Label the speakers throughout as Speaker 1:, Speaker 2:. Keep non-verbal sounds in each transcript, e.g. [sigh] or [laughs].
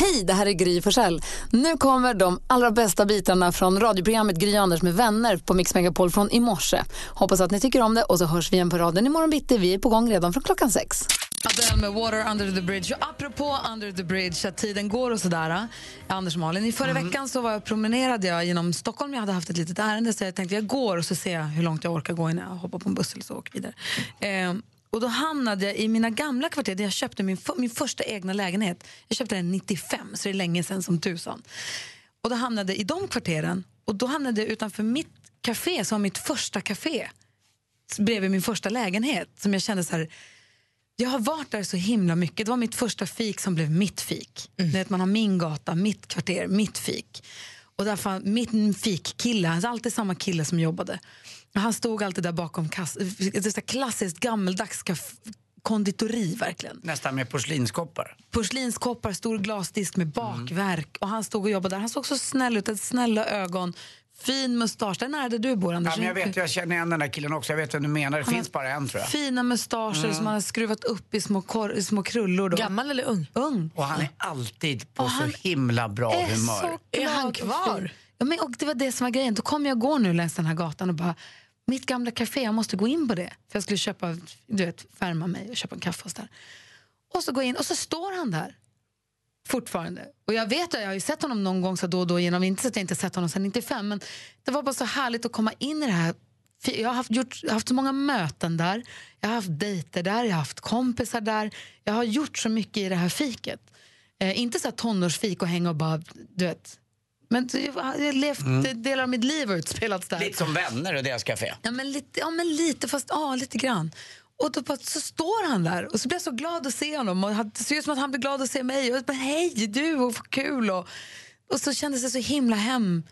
Speaker 1: Hej, det här är Gry Forssell. Nu kommer de allra bästa bitarna från radioprogrammet Gry Anders med vänner på Mix Megapol från i morse. Hoppas att ni tycker om det och så hörs vi igen på raden imorgon bitti. Vi är på gång redan från klockan sex.
Speaker 2: Adele med Water under the bridge. Och apropå under the bridge, att tiden går och sådär. Anders och Malin, i förra veckan så var jag, promenerade jag genom Stockholm. Jag hade haft ett litet ärende så jag tänkte jag går och så ser jag hur långt jag orkar gå innan jag hoppar på en buss eller så och åker vidare. Ehm, och då hamnade jag i mina gamla kvarter där jag köpte min, min första egna lägenhet. Jag köpte den 95, så det är länge sedan som tusan. Och då hamnade jag i de kvarteren och då hamnade jag utanför mitt café som var mitt första café bredvid min första lägenhet som jag kände så här jag har varit där så himla mycket. Det var mitt första fik som blev mitt fik. Mm. Vet, man har min gata, mitt kvarter, mitt fik. Och därför, mitt fikkille, är alltid samma kille som jobbade. Han stod alltid där bakom kass, det är så klassiskt gammeldags konditori verkligen.
Speaker 3: Nästan med porslinskoppar.
Speaker 2: Porslinskoppar, stor glasdisk med bakverk. Och han stod och jobbade där. Han såg så snäll ut, hade snälla ögon. Fin mustasch. Den är där du bor, Anders.
Speaker 3: Ja, men jag vet, jag känner igen den där killen också. Jag vet vem du menar. Det
Speaker 2: Han
Speaker 3: finns bara en tror jag.
Speaker 2: Fina mustascher som han har skruvat upp i små, kor- i små krullor. Då.
Speaker 4: Gammal eller ung?
Speaker 2: Ung.
Speaker 3: Och han är alltid på
Speaker 2: Och
Speaker 3: så himla bra
Speaker 2: är
Speaker 3: humör.
Speaker 2: så
Speaker 4: Är han
Speaker 2: och
Speaker 4: kvar?
Speaker 2: Ja, men, och det var det som var grejen. Då kom jag gå nu längs den här gatan och bara mitt gamla café, jag måste gå in på det. För jag skulle köpa, du vet, värma mig och köpa en kaffe och så där. Och så går jag in och så står han där. Fortfarande. Och jag vet att jag har ju sett honom någon gång så då och då genom, inte så att jag inte sett honom sedan 95 men det var bara så härligt att komma in i det här. Jag har haft, gjort, jag har haft så många möten där, jag har haft dejter där, jag har haft kompisar där. Jag har gjort så mycket i det här fiket. Eh, inte så här tonårsfik och hänga och bara, du vet. Men jag har levt delar av mitt liv har utspelats där.
Speaker 3: Lite som vänner och deras café.
Speaker 2: Ja men lite, ja, men lite fast ja, lite grann. Och då så står han där och så blir jag så glad att se honom. Och det ser ut som att han blir glad att se mig. Och jag bara, hej du, och vad kul. Och, och så kändes det så himla hem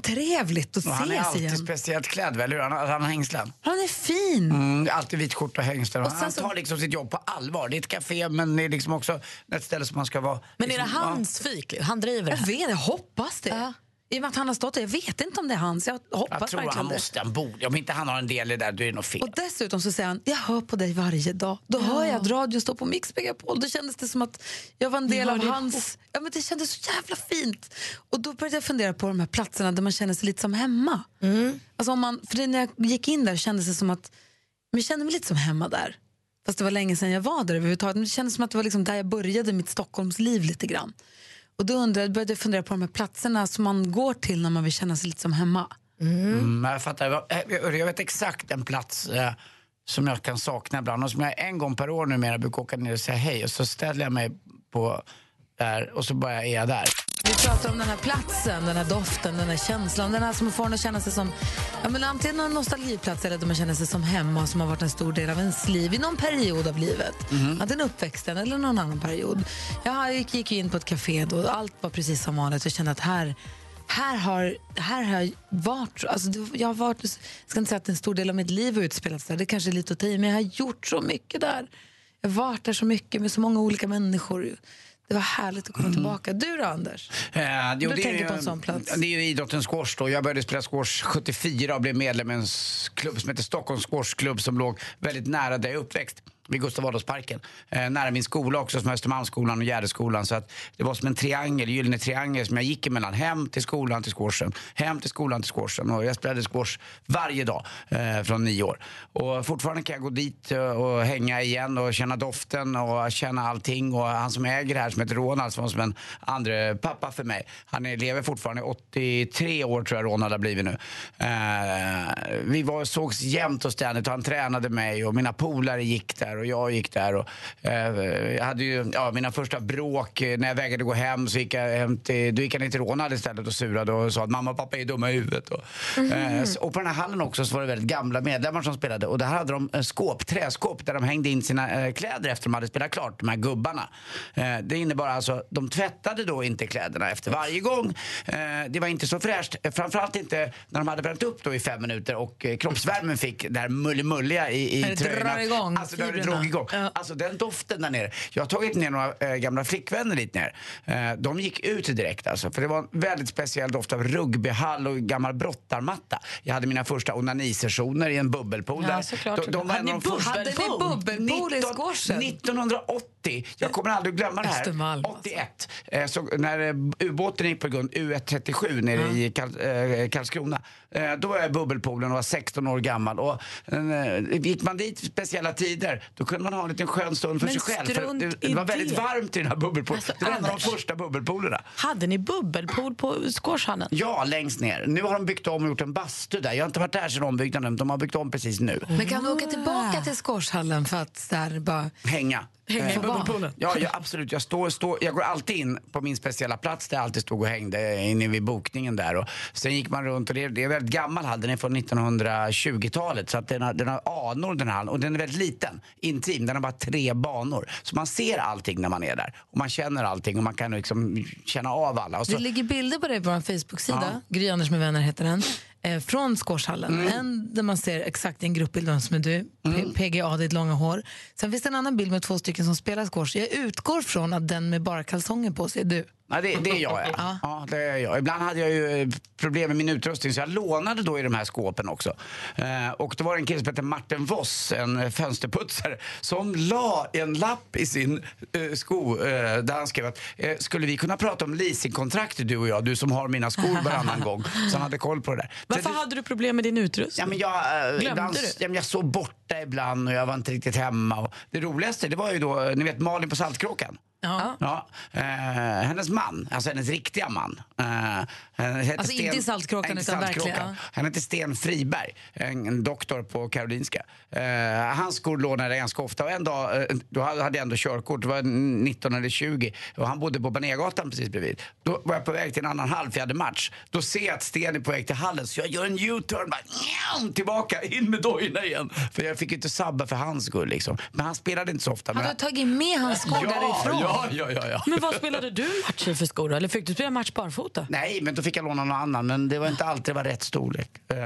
Speaker 2: trevligt att
Speaker 3: Och han är
Speaker 2: ses
Speaker 3: alltid
Speaker 2: igen.
Speaker 3: speciellt klädd, väl? Han, han har hängslen.
Speaker 2: Han är fin.
Speaker 3: Mm, alltid vit skjorta och hängslen.
Speaker 2: Och
Speaker 3: Han
Speaker 2: så-
Speaker 3: tar liksom sitt jobb på allvar. Det är ett café men det är liksom också ett ställe som man ska vara...
Speaker 4: Men är det
Speaker 3: liksom,
Speaker 4: hans fik? Han driver det
Speaker 2: Jag vet, jag hoppas det.
Speaker 4: Ja.
Speaker 2: I och med att han har stått där. Jag vet inte om det är hans. Jag
Speaker 3: Ja,
Speaker 2: hoppas
Speaker 3: jag tror han
Speaker 2: det.
Speaker 3: måste, han borde. Om inte han har en del i det där, då är det något fel.
Speaker 2: Och dessutom så säger han, jag hör på dig varje dag. Då hör jag att radion står på Mix Megapol. Då kändes det som att jag var en del av hans... Ja, men det kändes så jävla fint. Och då började jag fundera på de här platserna där man känner sig lite som hemma. Alltså om man, för när jag gick in där kändes det som att, men jag kände mig lite som hemma där. Fast det var länge sedan jag var där överhuvudtaget. Men det kändes som att det var liksom där jag började mitt Stockholmsliv lite grann. Och då undrade, började jag fundera på de här platserna som man går till när man vill känna sig lite som hemma.
Speaker 3: Mm, jag fattar. Jag- Jag vet exakt en plats eh, som jag kan sakna ibland och som jag en gång per år numera brukar åka ner och säga hej och så ställer jag mig på där och så bara är jag där.
Speaker 2: Vi pratar om den här platsen, den här doften, den här känslan. Den här som får en att känna sig som ja, men antingen en nostalgiplats eller där man känner sig som hemma som har varit en stor del av ens liv i någon period av livet. Antingen uppväxten eller någon annan period. Jag gick, gick in på ett café då och allt var precis som vanligt och kände att här här har, här har jag varit, alltså jag har varit, jag ska inte säga att en stor del av mitt liv har utspelats där, det kanske är lite att ta i, men jag har gjort så mycket där. Jag har varit där så mycket med så många olika människor. Det var härligt att komma tillbaka. Du då, Anders?
Speaker 3: Eh, jo,
Speaker 2: Du
Speaker 3: det är
Speaker 2: tänker
Speaker 3: ju-
Speaker 2: på en sån plats.
Speaker 3: Det är ju idrottens squash då. Jag började spela squash 74 och blev medlem i en klubb som heter Stockholms Squashklubb som låg väldigt nära där jag är uppväxt. Vid Gustav Adolfsparken. Eh, nära min skola också som är Östermalmsskolan och Gärdeskolan. Så att det var som en triangel, en gyllene triangel som jag gick emellan. Hem till skolan till squashen. Hem till skolan till squashen. Och jag spelade squash varje dag eh, från nio år. Och fortfarande kan jag gå dit eh, och hänga igen och känna doften och känna allting. Och han som äger det här som heter Ronald som var som en andre pappa för mig. Han är, lever fortfarande 83 år tror jag Ronald har blivit nu. Eh, vi var, sågs jämt och ständigt och han tränade mig och mina polare gick där och jag gick där. Och, eh, jag hade ju ja, mina första bråk. eh, När jag vägrade gå hem så gick jag hem till, då gick jag ner till Ronald istället och surade och sa att mamma och pappa är dumma i huvudet. Och, eh, så- och på den här hallen också så var det väldigt gamla medlemmar som spelade. Och där hade de eh, skåp, träskåp där de hängde in sina eh, kläder efter de hade spelat klart, de här gubbarna. Eh, det innebar alltså, de tvättade då inte kläderna efter varje gång. Det var inte så fräscht. Framförallt inte när de hade bränt upp då i fem minuter och kroppsvärmen fick det här mullimulliga i, i tröjorna.
Speaker 2: igång
Speaker 3: Alltså det. Drog igång.
Speaker 2: Ja.
Speaker 3: Alltså den doften där nere. Jag har tagit ner några eh, gamla flickvänner dit ner. Eh, de gick ut direkt alltså. För det var en väldigt speciell doft av rugbyhall och gammal brottarmatta. Jag hade mina första onanisessioner i en bubbelpool
Speaker 4: Ja,
Speaker 3: där.
Speaker 4: såklart.
Speaker 3: De, de
Speaker 4: Hade ni
Speaker 3: första-
Speaker 2: Hade ni bubbelpool i
Speaker 3: 19
Speaker 2: squashen?
Speaker 3: 1980. Jag kommer aldrig glömma det här.
Speaker 2: Östermalm, alltså.
Speaker 3: 81. Eh, så när ubåten gick på grund, U137 nere i Kal eh, Karlskrona. Eh, då var jag i bubbelpoolen och var 16 år gammal. Och, eh, gick man dit speciella tider, då kunde man ha en liten skön stund för
Speaker 4: Men
Speaker 3: sig själv. För det, det var väldigt
Speaker 4: det.
Speaker 3: varmt i den här bubbelpoolen.
Speaker 4: Alltså,
Speaker 3: det var en av de första bubbelpoolerna.
Speaker 4: Hade ni bubbelpool på squashhallen?
Speaker 3: Ja, längst ner. Nu har de byggt om och gjort en bastu där. Jag har inte varit där sedan ombyggnaden. De har byggt om precis nu.
Speaker 2: Men kan du åka tillbaka till squashhallen för att här, bara...
Speaker 3: Hänga.
Speaker 4: Hänga i
Speaker 3: Eh,
Speaker 4: bubbelpoolen?
Speaker 3: Ja, ja, absolut. Jag, står, står, jag går alltid in på min speciella plats där jag alltid stod och hängde inne vid bokningen där. Och sen gick man runt och det, det är väldigt gammal hall. Den är från 1920-talet så att den har, den har anor den här hallen. Och den är väldigt liten, intim. Den har bara tre banor. Så man ser allting när man är där. Och man känner allting och man kan liksom känna av alla. Och så,
Speaker 2: Det ligger bilder på dig på vår Facebook-sida, Gry Anders med vänner heter den, eh, från Squashhallen.
Speaker 3: Mm.
Speaker 2: En där man ser exakt i en gruppbild vem som är du, P- PGA, ditt långa hår. Sen finns det en annan bild med två stycken som spelar squash. Jag utgår från att den med bara kalsonger på sig är du.
Speaker 3: Ja, det, det är jag. Ja. Ja, det är jag. Ibland hade jag ju eh, problem med min utrustning så jag lånade då i de här skåpen också. Eh, och då var det en kille som hette Martin Voss, en eh, fönsterputsare, som la en lapp i sin eh, sko eh, där han skrev att eh, skulle vi kunna prata om leasingkontrakt du och jag, du som har mina skor varannan [laughs] gång. Så han hade koll på det där.
Speaker 4: Varför
Speaker 3: Sen-
Speaker 4: hade du problem med din utrustning?
Speaker 3: Ja, men jag,
Speaker 4: Glömde
Speaker 3: ibland,
Speaker 4: du?
Speaker 3: ja, men jag sov borta ibland och jag var inte riktigt hemma. Och det roligaste det var ju då, ni vet Malin på Saltkråkan.
Speaker 2: Ja.
Speaker 3: Ja, eh, hennes man, alltså hennes riktiga man. Eh, han heter
Speaker 2: Alltså inte i Saltkråkan, utan verkligen, ja.
Speaker 3: Han heter Sten Friberg, en, en doktor på Karolinska. Eh, hans skor lånade jag ganska ofta och en dag, eh, då hade jag ändå körkort, det var 19 eller 20 och han bodde på Banérgatan precis bredvid. Då var jag på väg till en annan hall för jag hade match. Då ser jag att Sten är på väg till hallen så jag gör en U-turn, bara, tillbaka, in med dojorna igen. För jag fick ju inte sabba för hans skull liksom. Men han spelade inte så ofta.
Speaker 2: Hade du tagit med hans skor
Speaker 3: ja,
Speaker 2: därifrån?
Speaker 3: ja, ja, ja, ja.
Speaker 4: Men vad spelade du match i för skor? Eller fick du spela match barfota?
Speaker 3: Nej, men då fick jag låna någon annan. Men det var inte alltid det var rätt storlek. Eh,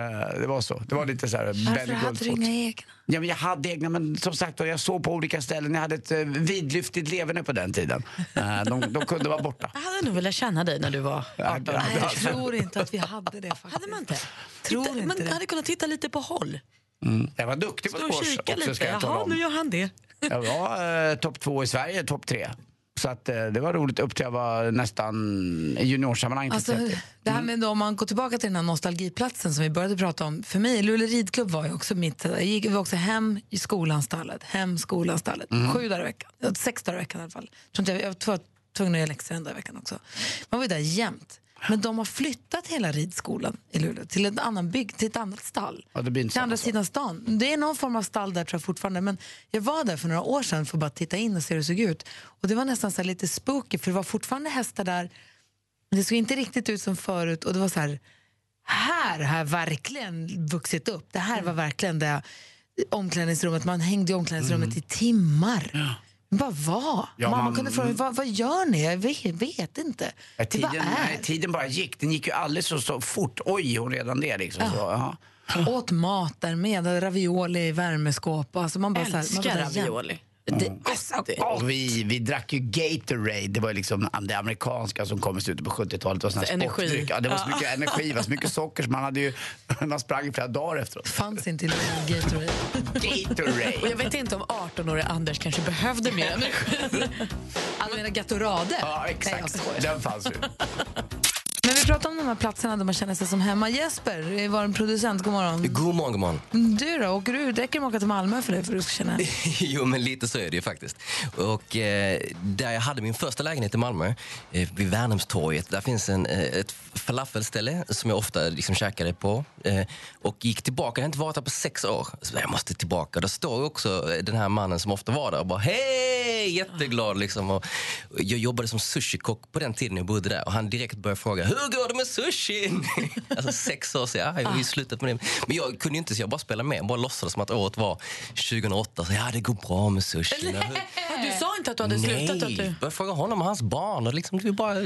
Speaker 3: det var så. Det var lite så här
Speaker 2: Varför hade du inga egna?
Speaker 3: Ja, men jag hade egna, men som sagt jag såg på olika ställen. Jag hade ett uh, vidlyftigt leverne på den tiden. Eh, de, de kunde vara borta.
Speaker 4: Jag hade nog velat känna dig när du var 18.
Speaker 3: Ja,
Speaker 2: Nej, jag tror inte att vi hade det faktiskt.
Speaker 4: Hade man inte?
Speaker 2: Tror
Speaker 4: Titta,
Speaker 2: inte
Speaker 4: man
Speaker 2: det.
Speaker 4: hade kunnat titta lite på håll.
Speaker 3: Mm. Jag var duktig på squash också
Speaker 4: lite.
Speaker 3: ska jag tala
Speaker 4: Jaha, nu gör han det.
Speaker 3: Jag var uh, topp två i Sverige, topp tre. Så att, eh, det var roligt upp till jag var nästan i juniorsammanhang
Speaker 2: Alltså,
Speaker 3: 30.
Speaker 2: det här med då, om man går tillbaka till den här nostalgiplatsen som vi började prata om. För mig, Luleå ridklubb var ju också mitt... Jag gick vi var också hem i skolanstallet, hem skolanstallet. Sju dagar i veckan, sex dagar i veckan i alla fall. Jag, var tvungen att göra läxor en dag i veckan också. Man var ju där jämt. Men de har flyttat hela ridskolan i Luleå till, en annan bygg, till ett annat stall.
Speaker 3: Ja,
Speaker 2: till andra sidan stan. Det är någon form av stall där tror jag fortfarande. Men jag var där för några år sedan för att bara titta in och se hur det såg ut. Och det var nästan så här lite spooky för det var fortfarande hästar där. Men det såg inte riktigt ut som förut. Och det var så här, här har jag verkligen vuxit upp. Det här var verkligen det omklädningsrummet. Man hängde i omklädningsrummet i timmar. Bara var.
Speaker 3: Ja,
Speaker 2: Mamma
Speaker 3: man-
Speaker 2: kunde fråga, vad, vad gör ni? Jag vet, vet inte.
Speaker 3: Ja, tiden, nej,
Speaker 2: är.
Speaker 3: tiden bara gick. Den gick ju alldeles så, så fort. Oj, hon redan det liksom. Så, ja.
Speaker 2: Åt mat där med, ravioli i värmeskåp. Alltså man bara så här, man
Speaker 4: Älskar
Speaker 2: bara
Speaker 4: ravioli.
Speaker 2: Det,
Speaker 4: Alltså,
Speaker 3: Och vi, vi drack ju Gatorade, det var liksom det amerikanska som kom i slutet på 70-talet. Det var sån här
Speaker 4: Så energi.
Speaker 3: Ja, det var så mycket energi, det var så mycket socker så man, hade ju, [laughs] man sprang i flera dagar efteråt.
Speaker 2: fanns inte i Gatorade.
Speaker 4: Och
Speaker 3: Gatorade!
Speaker 4: jag vet inte om 18-åriga Anders kanske behövde mer energi. [laughs]
Speaker 2: Alltså menar Gatorade?
Speaker 3: Ja,
Speaker 2: Nej,
Speaker 3: exakt.
Speaker 2: skojar.
Speaker 3: Den fanns ju.
Speaker 2: Men vi pratar om de här platserna där man känner sig som hemma. Jesper, är vår producent, god morgon.
Speaker 5: God morgon, god morgon.
Speaker 2: Du då, åker du, räcker det med att åka till Malmö för dig för att du ska känna [laughs]
Speaker 5: jo, men lite så är det ju faktiskt. Och eh, där jag hade min första lägenhet i Malmö, eh, vid Värnhemstorget, där finns en, eh, ett falafelställe som jag ofta liksom käkade på. Eh, och gick tillbaka, jag har inte varit där på sex år. Så jag måste tillbaka. Där står också eh, den här mannen som ofta var där och bara hej, jätteglad liksom. Och jag jobbade som sushikock på den tiden jag bodde där och han direkt började fråga hur går det med sushin? [laughs] alltså sex år sedan, ja, jag har ju slutat med det. Men jag kunde inte så jag bara spelade med, bara låtsades som att året var 2008. Så, ja, det går bra med sushin. [laughs]
Speaker 4: Du sa inte att du hade slutat? Att du...
Speaker 5: Nej, började fråga honom och hans barn. Och liksom, det bara...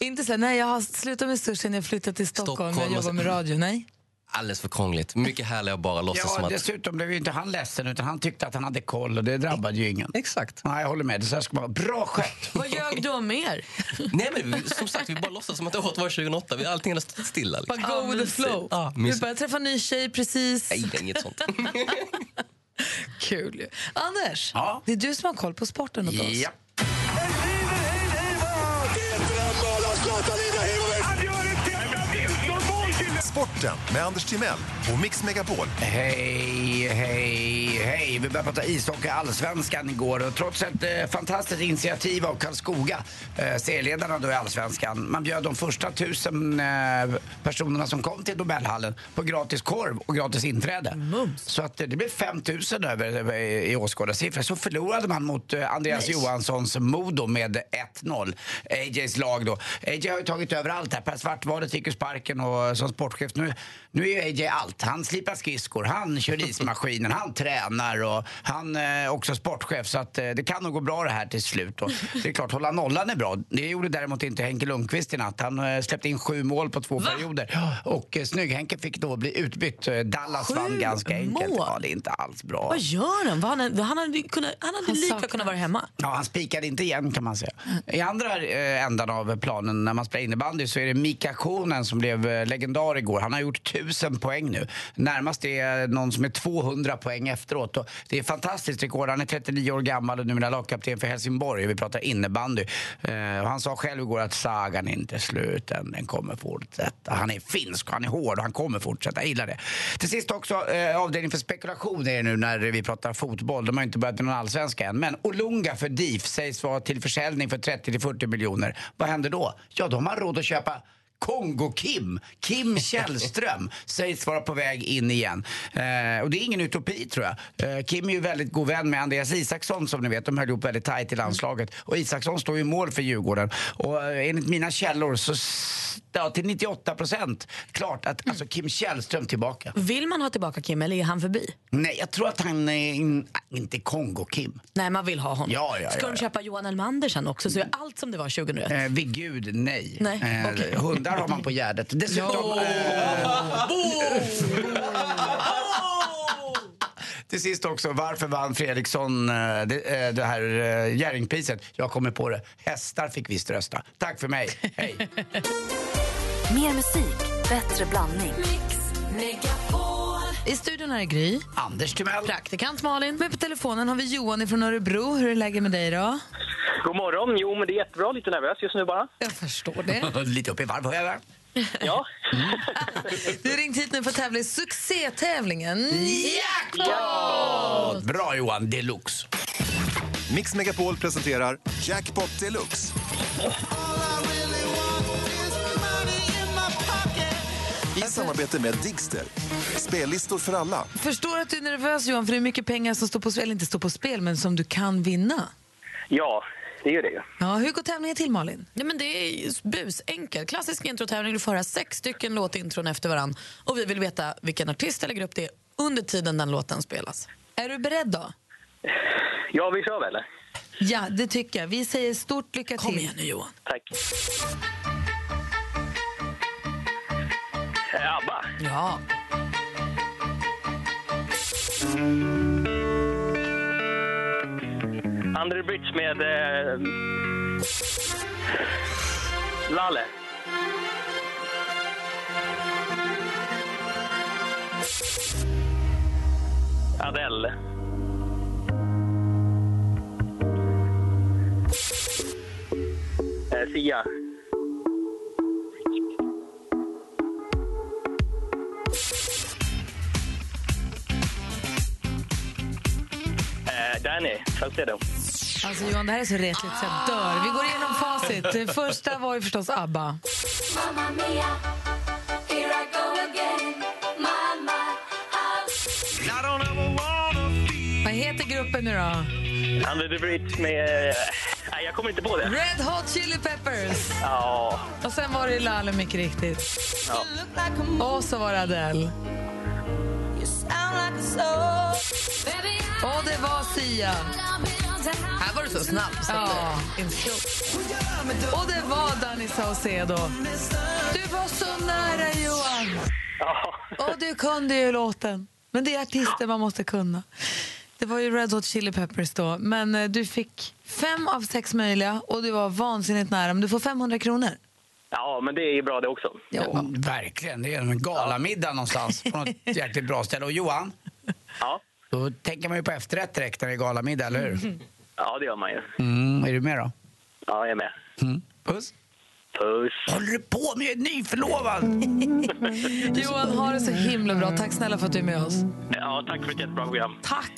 Speaker 2: Inte så nej jag har slutat med sushi när jag flyttat till Stockholm,
Speaker 5: Stockholm
Speaker 2: jag jobbar
Speaker 5: så-
Speaker 2: med radio. Nej.
Speaker 5: Alldeles för krångligt. Mycket härligare att bara låtsas
Speaker 3: Ja,
Speaker 5: som att...
Speaker 3: dessutom blev ju inte han ledsen utan han tyckte att han hade koll och det drabbade ju ingen.
Speaker 5: Exakt.
Speaker 3: Nej, jag håller med. Det så här ska man vara. Bra skött! [laughs]
Speaker 4: Vad ljög du om mer? [laughs]
Speaker 5: Nej, men som sagt, vi bara låtsas som att året var 2008. Vi, allting hade stått stilla.
Speaker 2: Bara
Speaker 5: Liksom.
Speaker 2: go with the flow. Du
Speaker 5: mysigt.
Speaker 2: börjar träffa en ny tjej precis.
Speaker 5: Nej, det är inget sånt. [laughs]
Speaker 2: Kul. Anders,
Speaker 3: Ja.
Speaker 2: det är du som har koll på sporten åt oss.
Speaker 3: Ja.
Speaker 6: Sporten med Anders Timell och Mix Megapol.
Speaker 3: Hej, hej, hej. Vi började prata ishockey allsvenskan igår och trots ett eh, fantastiskt initiativ av Karlskoga, eh, serieledarna då i allsvenskan, man bjöd de första tusen eh, personerna som kom till Nobelhallen på gratis korv och gratis inträde. Så att eh, det blev 5000 över över i, i åskådarsiffror. Så förlorade man mot eh, Andreas Johanssons Modo med 1-0. AJs lag då. AJ har ju tagit över allt här. Per Svartvadet fick ju sparken och som sportchef. Nu, nu är AJ allt. Han slipar skridskor, han kör ismaskinen, han tränar och han är också sportchef. Så att eh, det kan nog gå bra det här till slut. Och det är klart, hålla nollan är bra. Det gjorde däremot inte Henke Lundqvist i natt. Han eh, släppte in sju mål på två perioder. Och eh, Snygg-Henke fick då bli utbytt. Eh, Dallas
Speaker 4: Sju
Speaker 3: vann ganska enkelt.
Speaker 4: mål?
Speaker 3: Ja, det är inte alls bra.
Speaker 4: Vad gör han? Vad Han, hade- han hade, kunnat, han hade
Speaker 2: Han
Speaker 4: lika
Speaker 2: saknas.
Speaker 4: kunnat vara hemma.
Speaker 3: Ja, han spikade inte igen kan man säga. I andra eh, ändan av planen när man spelar innebandy så är det Mika Konen som blev eh, legendar igår. Han har gjort tusen poäng nu. Närmast är någon som är 200 poäng efteråt. Och det är fantastiskt rekord. Han är 39 år gammal och numera lagkapten för Helsingborg. Vi pratar innebandy. Eh, och han sa själv igår att sagan är inte slut än. Den kommer fortsätta. Han är finsk och han är hård och han kommer fortsätta. Jag gillar det. Till sist också eh, avdelning för spekulation är det nu när vi pratar fotboll. De har inte börjat med någon allsvenska än. Men Olunga för DIF sägs vara till försäljning för 30-40 miljoner. Vad händer då? Ja, de har råd att köpa Kongo-Kim, Kim [laughs] Källström, sägs vara på väg in igen. Eh, och det är ingen utopi tror jag. Eh, Kim är ju väldigt god vän med Andreas Isaksson som ni vet. De höll ihop väldigt tajt i landslaget. Och Isaksson står ju i mål för Djurgården. Och eh, enligt mina källor så, ja, till 98 procent, klart att alltså, Kim Källström tillbaka.
Speaker 4: Vill man ha tillbaka Kim eller är han förbi?
Speaker 3: Nej, jag tror att han är in, inte Kongo-Kim.
Speaker 4: Nej, man vill ha honom.
Speaker 3: Ja, ja,
Speaker 4: Ska
Speaker 3: ja,
Speaker 4: de
Speaker 3: ja.
Speaker 4: köpa Johan Elmander sen också så är allt som det var 2001?
Speaker 3: Eh, vid gud, nej.
Speaker 4: Nej,
Speaker 3: Eh,
Speaker 4: okej.
Speaker 3: Hundar har man på Gärdet. Dessutom... Eh, till sist också, varför vann Fredriksson eh, det, eh, det här Jerringpriset? Jag kommer på det. Hästar fick visst rösta. Tack för mig. Hej.
Speaker 7: Mer musik, bättre blandning.
Speaker 2: I studion här är Gry.
Speaker 3: Anders Timell.
Speaker 2: Praktikant Malin. Men på telefonen har vi Johan från Örebro. Hur är läget med dig då?
Speaker 8: God morgon. Jo, men det är jättebra. Lite nervös just nu bara.
Speaker 2: Jag förstår det. [laughs]
Speaker 3: Lite upp i varv, hör jag.
Speaker 8: Ja.
Speaker 2: Du har ringt hit nu för att tävla i succétävlingen
Speaker 3: Ja! Bra Johan, deluxe.
Speaker 6: Mix Megapol presenterar Jackpot Deluxe. Samarbete med Digster. Spellistor för alla.
Speaker 2: Förstår att du är nervös Johan, för det är mycket pengar som står på spel, eller inte står på spel, men som du kan vinna.
Speaker 8: Ja, det är ju det.
Speaker 2: Ja, hur går tävlingen till Malin?
Speaker 4: Nej, men det är busenkelt. Klassisk introtävling. Du får höra sex stycken låtintron efter varann. Och vi vill veta vilken artist eller grupp det är under tiden den låten spelas.
Speaker 2: Är du beredd då?
Speaker 8: Ja, vi kör väl?
Speaker 2: Ja, det tycker jag. Vi säger stort lycka till.
Speaker 4: Kom igen nu Johan.
Speaker 8: Tack. ABBA.
Speaker 4: Ja.
Speaker 8: The Bridge med... Eh, Lalle. Adele. Eh, Sia. Ni. Salcedo.
Speaker 2: Alltså Johan, det här är så retligt så jag dör. Vi går igenom facit. Det första var ju förstås ABBA. Vad heter gruppen nu då?
Speaker 8: Under the Bridge med... eh, Nej, jag kommer inte på det.
Speaker 2: Red Hot Chili Peppers.
Speaker 8: Ja.
Speaker 2: Och sen var det Lalle mycket riktigt.
Speaker 8: ja.
Speaker 2: Och så var det Adele. Och det var Sia.
Speaker 4: Här var du så snabb. Så
Speaker 2: Ja.
Speaker 4: det-.
Speaker 2: Och det var Danny Saucedo. Du var så nära, Johan.
Speaker 8: Ja.
Speaker 2: Och du kunde ju låten. Men det är artister man måste kunna. Det var ju Red Hot Chili Peppers då. Men eh, du fick fem av sex möjliga och du var vansinnigt nära. Men du får 500 kronor.
Speaker 8: ja, men det är bra det också.
Speaker 2: Ja.
Speaker 3: Verkligen, det är en galamiddag någonstans på något [laughs] jäkligt bra ställe. Och Johan,
Speaker 8: Ja.
Speaker 3: Då tänker man ju på efterrätt direkt när det är galamiddag, eller hur?
Speaker 8: ja, det gör man ju.
Speaker 3: Mm, är du med då?
Speaker 8: Ja, jag är med.
Speaker 3: Mm. Puss.
Speaker 8: Puss.
Speaker 3: Håller du på med? Jag är nyförlovad! [laughs]
Speaker 2: Johan, ha det så himla bra. Tack snälla för att du är med oss.
Speaker 8: Ja, tack för ett jättebra program.
Speaker 2: Tack.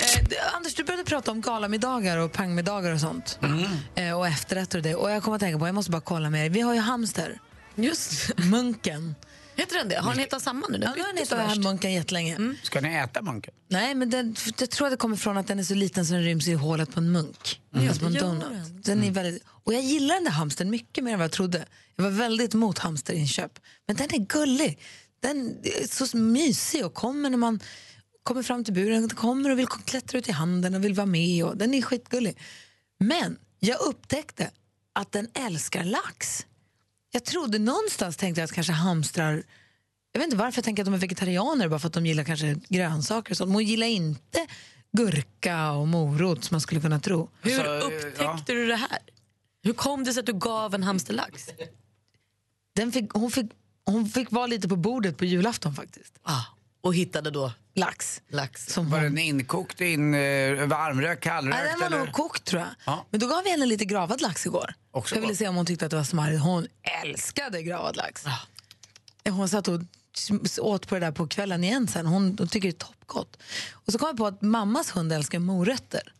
Speaker 2: Eh, du- Anders, du började prata om galamiddagar och pangmiddagar och sånt. Eh, och efterrätter och det. Och jag kommer att tänka på, jag måste bara kolla med er. Vi har ju hamster.
Speaker 4: Just [laughs]
Speaker 2: Munken.
Speaker 4: Heter den det? Har ni hittat samma nu? Den
Speaker 2: Ja, nu har ni hittat munken jättelänge.
Speaker 3: Ska ni äta munken?
Speaker 2: Nej, men den, jag tror att det kommer från att den är så liten så den ryms i hålet på en munk. Alltså på en donut.
Speaker 4: den.
Speaker 2: Är väldigt, och jag gillar den där hamstern mycket mer än vad jag trodde. Jag var väldigt emot hamsterinköp. Men den är gullig. Den är så mysig och kommer när man kommer fram till buren. Den kommer och vill klättra ut i handen och vill vara med. Och den är skitgullig. Men jag upptäckte att den älskar lax. Jag trodde någonstans tänkte jag att kanske hamstrar jag vet inte varför jag tänker att de är vegetarianer bara för att de gillar kanske grönsaker och sånt. Men hon gillar inte gurka och morot som man skulle kunna tro.
Speaker 4: Hur
Speaker 3: Alltså, eh,
Speaker 4: upptäckte
Speaker 3: ja.
Speaker 4: du det här? Hur kom det sig att du gav en hamsterlax?
Speaker 2: Den fick, hon, fick, hon fick vara lite på bordet på julafton faktiskt.
Speaker 4: Ah, och hittade då
Speaker 2: Lax.
Speaker 4: lax.
Speaker 2: Som
Speaker 3: Var
Speaker 2: hon,
Speaker 3: den inkokt, in, eh, varmrökt, kallrökt?
Speaker 2: Nej, den var
Speaker 3: eller?
Speaker 2: nog kokt tror jag.
Speaker 3: Ja.
Speaker 2: Men då gav vi henne lite gravad lax igår.
Speaker 3: Också
Speaker 2: jag ville se om hon tyckte att det var smarrigt. Hon älskade gravad lax. Hon satt och åt på det där på kvällen igen sen. Hon, hon tycker det är toppgott. Och så kom jag på att mammas hund älskar morötter.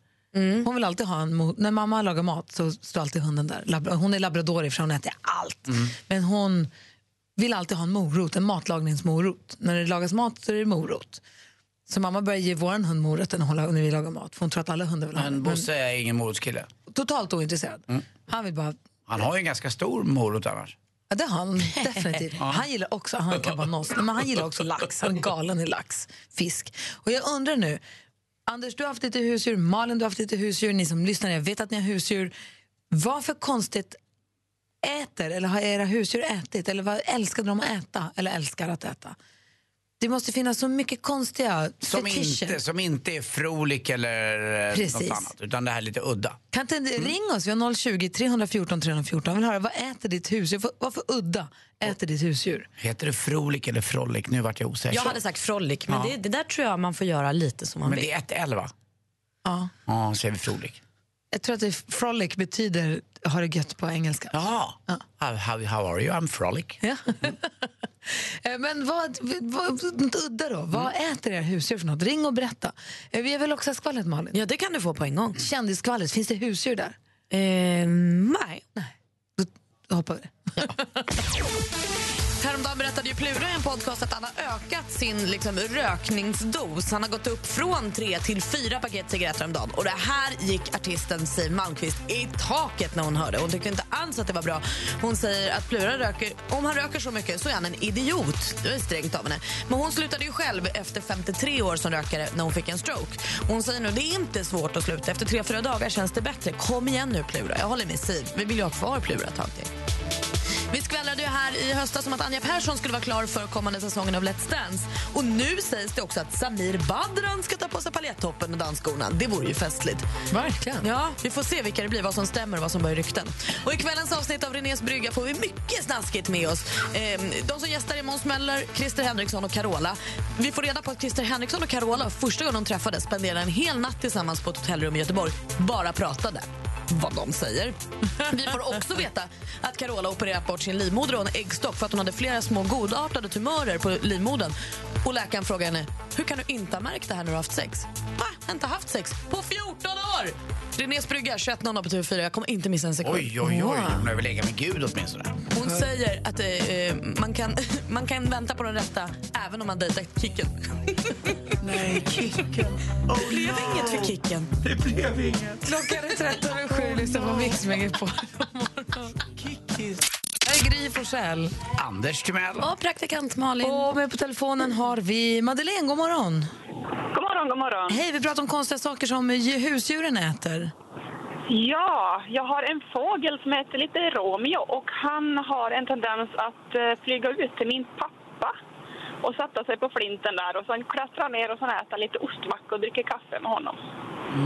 Speaker 2: Hon vill alltid ha en När mamma lagar mat så står alltid hunden där. Hon är labrador för hon äter allt. Men hon vill alltid ha en morot, en matlagningsmorot. När det lagas mat så är det morot. Så mamma börjar ge vår hund morötter när, vi lagar mat. För hon tror att alla hundar vill ha.
Speaker 3: Men Bosse är ingen morotskille.
Speaker 2: totalt ointresserad. Han vill bara
Speaker 3: Han har ju en ganska stor morot annars.
Speaker 2: Ja, det har han [laughs] definitivt. Han gillar också, han kan vara noss, men han gillar också lax. Han är galen i lax, fisk. Och jag undrar nu, Anders du har haft lite husdjur, Malin du har haft lite husdjur, ni som lyssnar, jag vet att ni har husdjur. Vad för konstigt äter, eller har era husdjur ätit, eller vad älskade de att äta, eller älskar att äta? Det måste finnas så mycket konstiga
Speaker 3: Som
Speaker 2: fetischer.
Speaker 3: inte, som inte är frolik eller eh,
Speaker 2: Precis.
Speaker 3: något annat. Utan det här är lite udda.
Speaker 2: Kan inte ringa oss? Vi har 020 314 314. Jag vill höra, vad äter ditt husdjur? Vad- för udda äter ditt husdjur?
Speaker 3: Heter det frolik eller frolic? Nu vart jag osäker.
Speaker 4: Jag hade sagt frolic, men
Speaker 3: Ja.
Speaker 4: det, det där tror jag man får göra lite som man
Speaker 3: Men
Speaker 4: vill.
Speaker 3: det är ett L va?
Speaker 2: Ja.
Speaker 3: Ja, så är vi frolik.
Speaker 2: Jag tror att det, frolic betyder ha det gött på engelska.
Speaker 3: Jaha. How, how, how are you? I'm frolic.
Speaker 2: Ja. [laughs] Eh, Men vad, vad, udda då? Vad äter era husdjur för något? Ring och berätta. Eh, Vi väl också skvallret Malin?
Speaker 4: Ja, det kan du få på en gång.
Speaker 2: Kändisskvallret, finns det husdjur där?
Speaker 4: Eh, nej.
Speaker 2: Då hoppar vi det. [laughs]
Speaker 4: Häromdagen berättade ju Plura i en podcast att han har ökat sin liksom, rökningsdos. Han har gått upp från tre till fyra paket cigaretter om dagen. Och det här gick artisten Siw Malmkvist i taket när hon hörde. Hon tyckte inte alls att det var bra. Hon säger att Plura röker, om han röker så mycket så är han en idiot. Det var strängt av henne. Men hon slutade ju själv efter 53 år som rökare när hon fick en stroke. Hon säger nu det är inte svårt att sluta. Efter tre, fyra dagar känns det bättre. Kom igen nu Plura. Jag håller med Siw. Vi vill ju ha kvar Plura ett tag till. Vi skvallrade ju här i höstas om att Anja Persson skulle vara klar för kommande säsongen av Let's Dance. Och nu sägs det också att Samir Badran ska ta på sig paljettoppen och dansskorna. Det vore ju festligt.
Speaker 2: Verkligen.
Speaker 4: Ja, vi får se vilka det blir, vad som stämmer och vad som börjar rykten. Och i kvällens avsnitt av Renés brygga får vi mycket snaskigt med oss. Ehm, de som gästar är Måns Möller, Christer Henriksson och Carola. Vi får reda på att Christer Henriksson och Carola första gången de träffades spenderade en hel natt tillsammans på ett hotellrum i Göteborg. Bara pratade vad de säger. Vi får också veta att Carola opererat bort sin livmoder och en äggstock för att hon hade flera små godartade tumörer på livmodern. Och läkaren frågar henne, hur kan du inte ha märkt det här när du har haft sex? Va? Inte haft sex på 14 år! Renés brygga, 21.00 på TV4. Jag kommer inte missa en sekund.
Speaker 3: Oj, oj, oj. Hon har väl legat med Gud åtminstone.
Speaker 4: Hon säger att eh, man, kan, [laughs] man kan vänta på den rätta även om man dejtar Kicken. [laughs]
Speaker 2: Nej, Kicken.
Speaker 4: det blev inget för Kicken.
Speaker 3: Det blev inget.
Speaker 2: Klockan är 13 över sju, lyssna på Mix. Här är Gry Forssell.
Speaker 3: Anders Timell.
Speaker 4: Och praktikant Malin.
Speaker 2: Och med på telefonen har vi Madeleine. God morgon.
Speaker 9: God morgon, god morgon.
Speaker 2: Hej, vi pratar om konstiga saker som ju- husdjuren äter.
Speaker 9: Ja, jag har en fågel som heter lite Romeo och han har en tendens att eh, flyga ut till min pappa och sätta sig på flinten där och sen klättra ner och sen äta lite ostmacka och dricka kaffe med honom.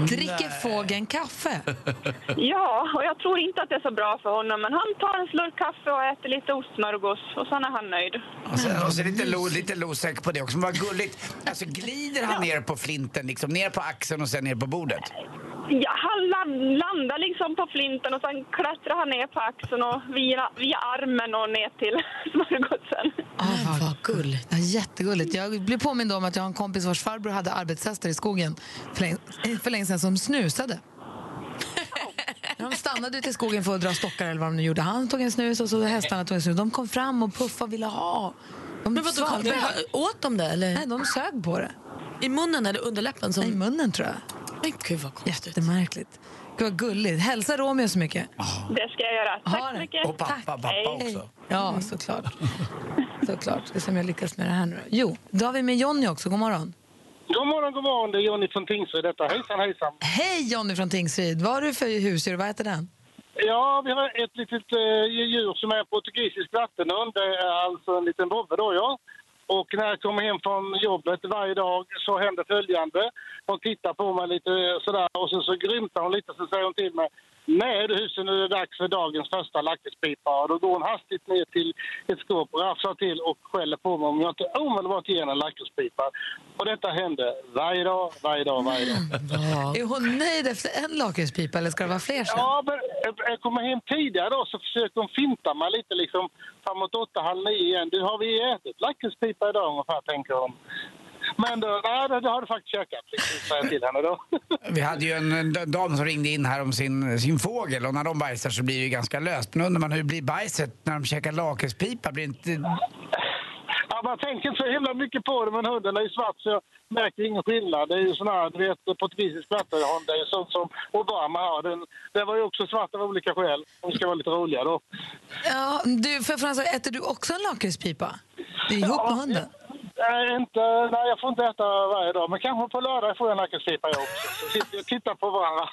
Speaker 2: Dricker fågeln kaffe? [laughs]
Speaker 9: Ja, och jag tror inte att det är så bra för honom men han tar en slurk kaffe och äter lite ostsmörgås och sen är han nöjd.
Speaker 3: Och så, och så lite, lo, lite losek på det också. Men vad gulligt. Alltså glider han ner på flinten, liksom ner på axeln och sen ner på bordet?
Speaker 9: Ja, han land, landar liksom på flinten och sen klättrar han ner på axeln och via, via armen och ner till [laughs] smörgåsen.
Speaker 2: Ah, vad gulligt. Ja, jättegulligt. Jag blev påmind om att jag har en kompis vars farbror hade arbetshästar i skogen för länge, för länge sedan som snusade. [laughs] De stannade ute i skogen för att dra stockar eller vad de nu gjorde. Han tog en snus och så hästarna tog en snus. De kom fram och puffade och ville ha. De
Speaker 4: Men vadå, det- åt de det? Eller?
Speaker 2: Nej, de sög på det.
Speaker 4: I munnen eller underläppen? Som...
Speaker 2: Nej, i munnen tror jag.
Speaker 4: Men gud vad konstigt.
Speaker 2: Jättemärkligt. Gud vad gulligt. Hälsa Romeo så mycket.
Speaker 9: Det ska jag göra. Tack
Speaker 2: Ha
Speaker 9: så
Speaker 2: det.
Speaker 9: mycket.
Speaker 3: Och pappa, pappa
Speaker 9: Hej.
Speaker 3: också.
Speaker 2: Ja, såklart. [laughs] såklart. Ska se om jag lyckas med det här nu. Jo, då har vi med Jonny också. God morgon.
Speaker 10: God morgon, god morgon. Det är Jonny från Tingsryd detta. Hejsan, hejsan.
Speaker 2: Hej Jonny från Tingsryd. Vad har du för husdjur? Vad heter den?
Speaker 10: Ja, vi har ett litet eh, djur som är portugisisk vattenhund. Det är alltså en liten vovve då, ja. Och när jag kommer hem från jobbet varje dag så händer följande. Hon tittar på mig lite eh, sådär och så, så grymtar hon lite så säger hon till mig Nej du husen, nu är det dags för dagens första lakritspipa. Och då går hon hastigt ner till ett skåp, rafsar till och skäller på mig om jag inte omedelbart ger henne en lakritspipa. Och detta händer varje dag, varje dag, varje dag.
Speaker 2: Är hon nöjd efter en lakritspipa eller ska det vara fler sen?
Speaker 10: Ja, men jag- jag kommer hem tidigare då så försöker hon finta mig lite liksom framåt åtta, halv nio igen. Du, har vi ätit lakritspipa idag ungefär, tänker hon. Men då, nej, det, det har du faktiskt käkat, liksom, säger jag till henne då. [laughs]
Speaker 3: Vi hade ju en, en dam som ringde in här om sin, sin fågel och när de bajsar så blir det ju ganska löst. Men undrar man hur blir bajset när de käkar lakritspipa? Blir inte...
Speaker 10: Ja, man tänker inte så himla mycket på det, men hunden är ju svart så jag märker ingen skillnad. Det är ju sån här, du vet, portugisisk vattenhund, det är ju sånt som Obama har. Den, den var ju också svart av olika skäl, om vi ska vara lite roliga då.
Speaker 2: Ja, du, för Frans, äter du också en lakritspipa? Det är ihop med hunden?
Speaker 10: Nej, inte, nej, jag får inte äta varje dag, men kanske på lördag får jag lakritspipa jag också. Så sitter vi och tittar på varandra.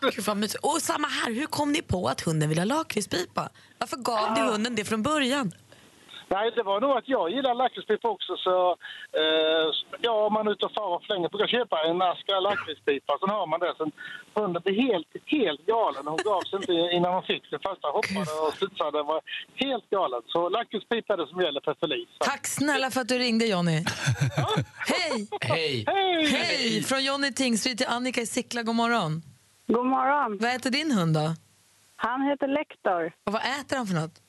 Speaker 10: [laughs]
Speaker 4: Gud, vad mysigt. Och samma här, hur kom ni på att hunden ville ha lakritspipa? Varför gav ni hunden det från början?
Speaker 10: Nej, det var nog att jag gillar lakritspipa också. Så, eh, ja, om man är ute och far och flänger brukar köpa en ask lakritspipa. Sen har man det. Sen hunden blir helt, helt galen. Hon gav sig inte innan hon fick det. Första hoppade och studsade. var helt galen. Så lakritspipa är det som gäller för Felice.
Speaker 2: Tack snälla för att du ringde Jonny. [laughs] Hej!
Speaker 3: Hej!
Speaker 10: Hej!
Speaker 2: Hej! Från Jonny Tingsryd till Annika i Sickla, god morgon.
Speaker 9: God morgon.
Speaker 2: Vad äter din hund då?
Speaker 9: Han heter Lektor.
Speaker 2: Och vad äter han för något?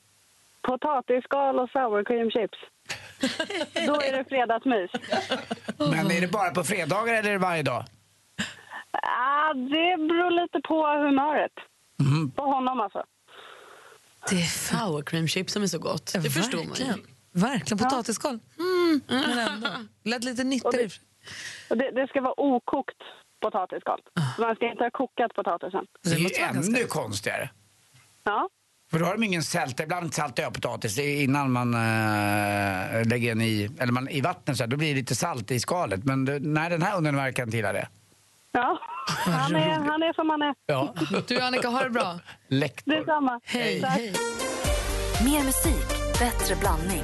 Speaker 9: Potatisskal och sour cream chips. Då är det fredagsmys.
Speaker 3: Men är det bara på fredagar eller är det varje dag?
Speaker 9: Ah, det beror lite på humöret. På honom alltså.
Speaker 4: Det är sour cream chips som är så gott. Det förstår man ju.
Speaker 2: Verkligen. Verkligen. Potatisskal. Mm, men ändå. Lät lite nyttigare.
Speaker 9: Och det, det ska vara okokt potatisskal. Man ska inte ha kokat potatisen.
Speaker 3: Det är ju ännu konstigare.
Speaker 9: Ja.
Speaker 3: För då har de ingen sälta, ibland saltar jag potatis innan man äh, lägger den i, eller man, i vattnet så här, då blir det lite salt i skalet. Men det, nej, den här hunden verkar inte gilla det.
Speaker 9: Ja, han är, han är som han är.
Speaker 3: Ja.
Speaker 2: Du Annika, ha det bra.
Speaker 3: Lektor.
Speaker 9: Detsamma.
Speaker 2: Hej.
Speaker 9: Tack.
Speaker 2: Hej.
Speaker 7: Mer musik, bättre blandning.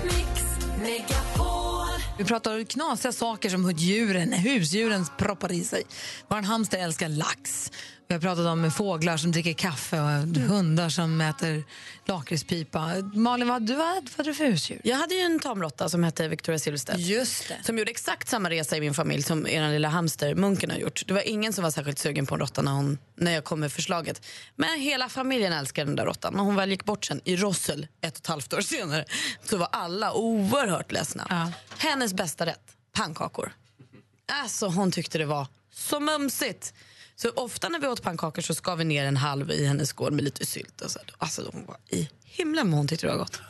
Speaker 2: Vi pratar knasiga saker som djuren, husdjuren proppar i sig. Vår hamster älskar lax. Vi har pratat om fåglar som dricker kaffe och hundar som äter lakritspipa. Malin, vad, du, vad hade du för husdjur?
Speaker 4: Jag hade ju en tamråtta som hette Victoria Silvstedt.
Speaker 2: Just det.
Speaker 4: Som gjorde exakt samma resa i min familj som er lilla hamster Munken har gjort. Det var ingen som var särskilt sugen på en råtta när, hon, när jag kom med förslaget. Men hela familjen älskade den där råttan. När hon väl gick bort sen i Rossel ett och ett halvt år senare så var alla oerhört ledsna. Hennes bästa rätt pannkakor. Alltså hon tyckte det var så mumsigt. Så ofta när vi åt pannkakor så skar vi ner en halv i hennes skål med lite sylt. Och så. Alltså hon var i himlen vad hon tyckte det var gott.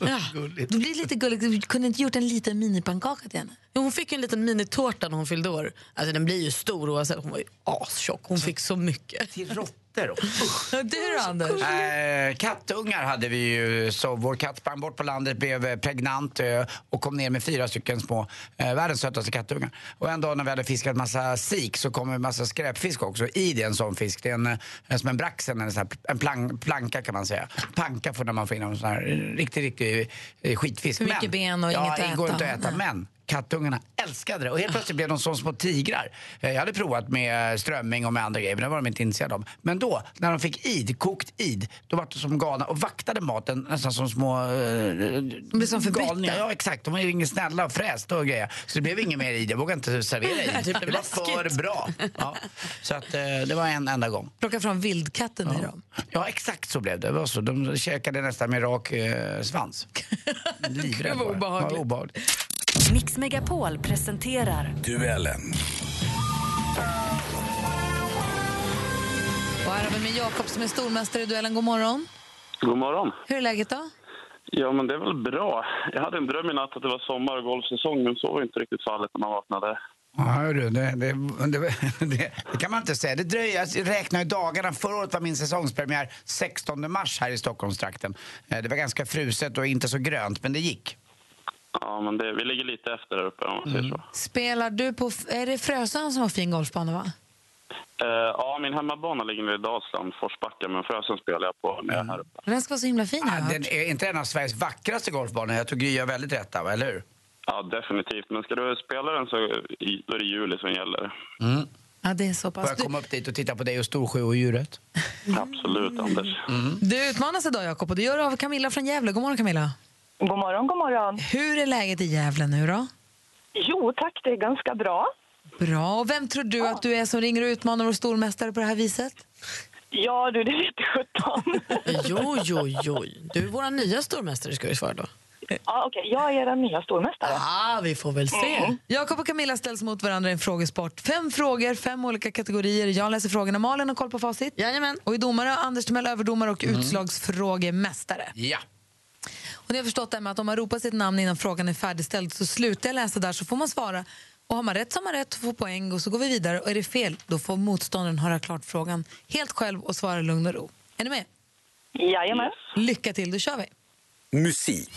Speaker 4: Ja.
Speaker 2: Du blir lite gullig. Du kunde inte gjort en liten minipannkaka till henne?
Speaker 4: Jo, hon fick en liten minitårta när hon fyllde år. Alltså den blir ju stor oavsett. Hon var ju astjock. Hon fick så mycket.
Speaker 3: Till råttor och [laughs]
Speaker 4: Du då Anders?
Speaker 3: Eh, kattungar hade vi ju. Så vår katt sprang bort på landet, blev eh, pregnant eh, och kom ner med fyra stycken små, eh, världens sötaste kattungar. Och en dag när vi hade fiskat massa sik så kom en massa skräpfisk också i det, en sån fisk. Det är en, eh, som en braxen, en, sån här, en plan, planka kan man säga. Panka får när man får in en sån här riktig, riktig skitfisk.
Speaker 2: För mycket ben och
Speaker 3: ja,
Speaker 2: inget att
Speaker 3: det går
Speaker 2: äta.
Speaker 3: inte att äta.
Speaker 2: Nej.
Speaker 3: Men kattungarna älskade det och helt plötsligt blev de som små tigrar. Eh, Jag hade provat med strömming och med andra grejer men det var de inte intresserade av. Men då, när de fick id, kokt id, då var de som galna och vaktade maten nästan som små... Eh, de
Speaker 2: blev som förbytta.
Speaker 3: Ja exakt, de var inget snälla och fräste och grejer. Så det blev inget mer id, jag vågade inte servera id. [laughs]
Speaker 4: Det
Speaker 3: Det var för bra. Ja. Så att, eh, det var en enda gång.
Speaker 2: Plocka fram vildkatten i dem.
Speaker 3: Ja exakt så blev det. det var så. De käkade nästan med rak eh, svans. [laughs] Livrädd
Speaker 4: var.
Speaker 3: Ja, obehagligt.
Speaker 7: Mix Megapol presenterar
Speaker 6: Duellen.
Speaker 2: Och här har vi med Jakob som är stormästare i duellen. God morgon.
Speaker 8: God morgon.
Speaker 2: Hur är läget då?
Speaker 8: Ja, men det är väl bra. Jag hade en dröm i natt att det var sommar och golfsäsong, men så var inte riktigt fallet när man vaknade.
Speaker 3: Ja, hörru, det, det, det, det, det kan man inte säga. Det dröjer, jag räknar ju dagarna. Förra året var min säsongspremiär 16 mars här i Stockholmstrakten. Eh, Det var ganska fruset och inte så grönt, men det gick.
Speaker 8: Ja, men det, vi ligger lite efter där uppe om man säger så.
Speaker 2: Spelar du på... Är det Frösön som har fin golfbana, va?
Speaker 8: Eh, ja, min hemmabana ligger nere i Dalsland, Forsbacka, men Frösön spelar jag på när jag är här uppe.
Speaker 2: Den ska vara så himla fin, har jag
Speaker 3: Den är inte en av Sveriges vackraste golfbanor. Jag tror Gry gör väldigt rätt där, va? eller hur?
Speaker 8: Ja, definitivt. Men ska du spela den så i- då är det juli som gäller.
Speaker 2: Ja, det är så
Speaker 3: Får
Speaker 2: pass.
Speaker 3: jag
Speaker 2: Du,
Speaker 3: komma upp dit och titta på dig och Storsjöodjuret?
Speaker 8: Absolut, Anders.
Speaker 2: du utmanas idag, Jakob, och det gör du av Camilla från Gävle. God morgon, Camilla.
Speaker 9: God morgon, god morgon.
Speaker 2: Hur är läget i Gävle nu då?
Speaker 9: Jo tack, det är ganska bra.
Speaker 2: Bra. Och vem tror du att du är som ringer och utmanar vår stormästare på det här viset?
Speaker 9: Ja du, det vet sjutton. [laughs]
Speaker 4: Jo, jo, jo. Du är vår nya stormästare ska vi svara då.
Speaker 9: ja, okej, jag är er nya stormästare.
Speaker 4: Ah, vi får väl se.
Speaker 2: Jakob och Camilla ställs mot varandra i en frågesport. Fem frågor, fem olika kategorier. Jag läser frågorna. Malin har koll på facit.
Speaker 4: Jajamän.
Speaker 2: Och i domare, Anders Timell överdomare och utslagsfrågemästare.
Speaker 3: Ja.
Speaker 2: Och ni har förstått det att om man ropar sitt namn innan frågan är färdigställd så slutar jag läsa där så får man svara. Och har man rätt så har man rätt och får poäng och så går vi vidare. Och är det fel då får motståndaren höra klart frågan helt själv och svara i lugn och ro. Är ni med?
Speaker 9: Jajamän.
Speaker 2: Lycka till, då kör vi.
Speaker 6: Musik.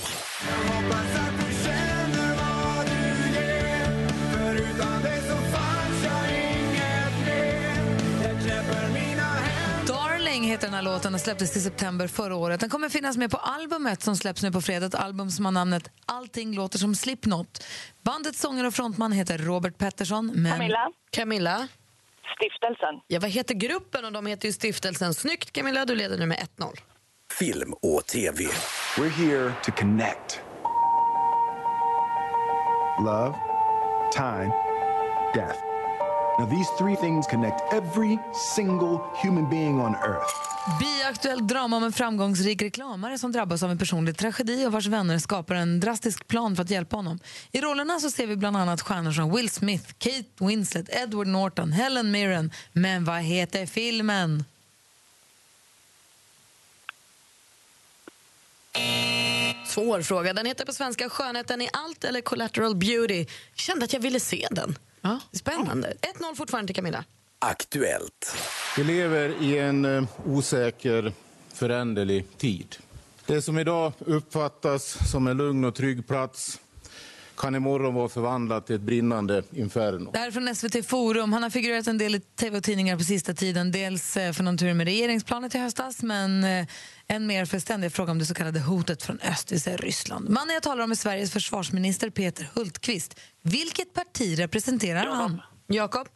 Speaker 2: Heter den här låten och släpptes i september förra året. Den kommer finnas med på albumet som släpps nu på fredag. Ett album som har namnet Allting låter som Slipknot. Bandets sångare och frontman heter Robert Pettersson. Men...
Speaker 9: Camilla,
Speaker 4: Camilla,
Speaker 9: stiftelsen.
Speaker 4: ja, vad heter gruppen? Och de heter ju Stiftelsen. Snyggt Camilla, du leder nu med 1-0.
Speaker 6: Film och TV.
Speaker 11: We're here to connect. Love, time, death. Now, these three things connect every single human being on earth.
Speaker 2: Biaktuellt drama om en framgångsrik reklamare som drabbas av en personlig tragedi och vars vänner skapar en drastisk plan för att hjälpa honom. I rollerna så ser vi bland annat stjärnor som Will Smith, Kate Winslet, Edward Norton, Helen Mirren. Men vad heter filmen?
Speaker 4: Svår fråga. Den heter på svenska Skönheten i allt eller Collateral Beauty. Kände att jag ville se den.
Speaker 2: Ja.
Speaker 4: Spännande. 1-0 fortfarande till Camilla.
Speaker 6: Aktuellt.
Speaker 12: Vi lever i en eh, osäker, föränderlig tid. Det som idag uppfattas som en lugn och trygg plats kan imorgon vara förvandlat till ett brinnande inferno.
Speaker 2: Det här är från SVT Forum. Han har figurerat en del i tv och tidningar på sista tiden. Dels eh, för någon tur med regeringsplanet i höstas men eh, än mer för ständiga frågor om det så kallade hotet från öst, det vill Ryssland. Mannen jag talar om är Sveriges försvarsminister Peter Hultqvist. Vilket parti representerar han?
Speaker 4: Jakob?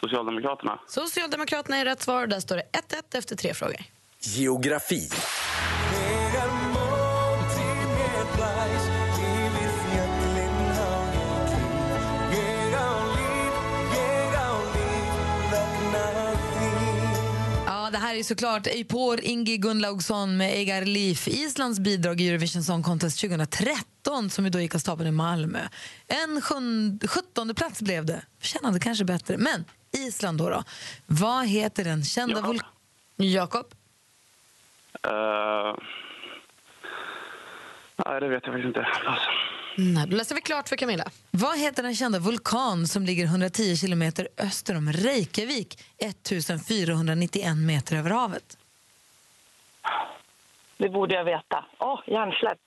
Speaker 8: Socialdemokraterna.
Speaker 4: Socialdemokraterna är rätt svar. Där står det 1-1 efter tre frågor.
Speaker 6: Geografi.
Speaker 2: Här är såklart Eipor Ingi Gunnlaugsson med Eigar Liv, Islands bidrag i Eurovision Song Contest 2013 som ju då gick av stapeln i Malmö. En sjunde, sjuttonde plats blev det. Förtjänade kanske bättre. Men Island då, då. Vad heter den kända vul... Jakob?
Speaker 8: Eh, nej, det vet jag faktiskt inte. Alltså.
Speaker 4: Nej, då läser vi klart för Camilla.
Speaker 2: Vad heter den kända vulkan som ligger 110 kilometer öster om Reykjavik 1491 meter över havet?
Speaker 9: Det borde jag veta. Åh, hjärnsläpp.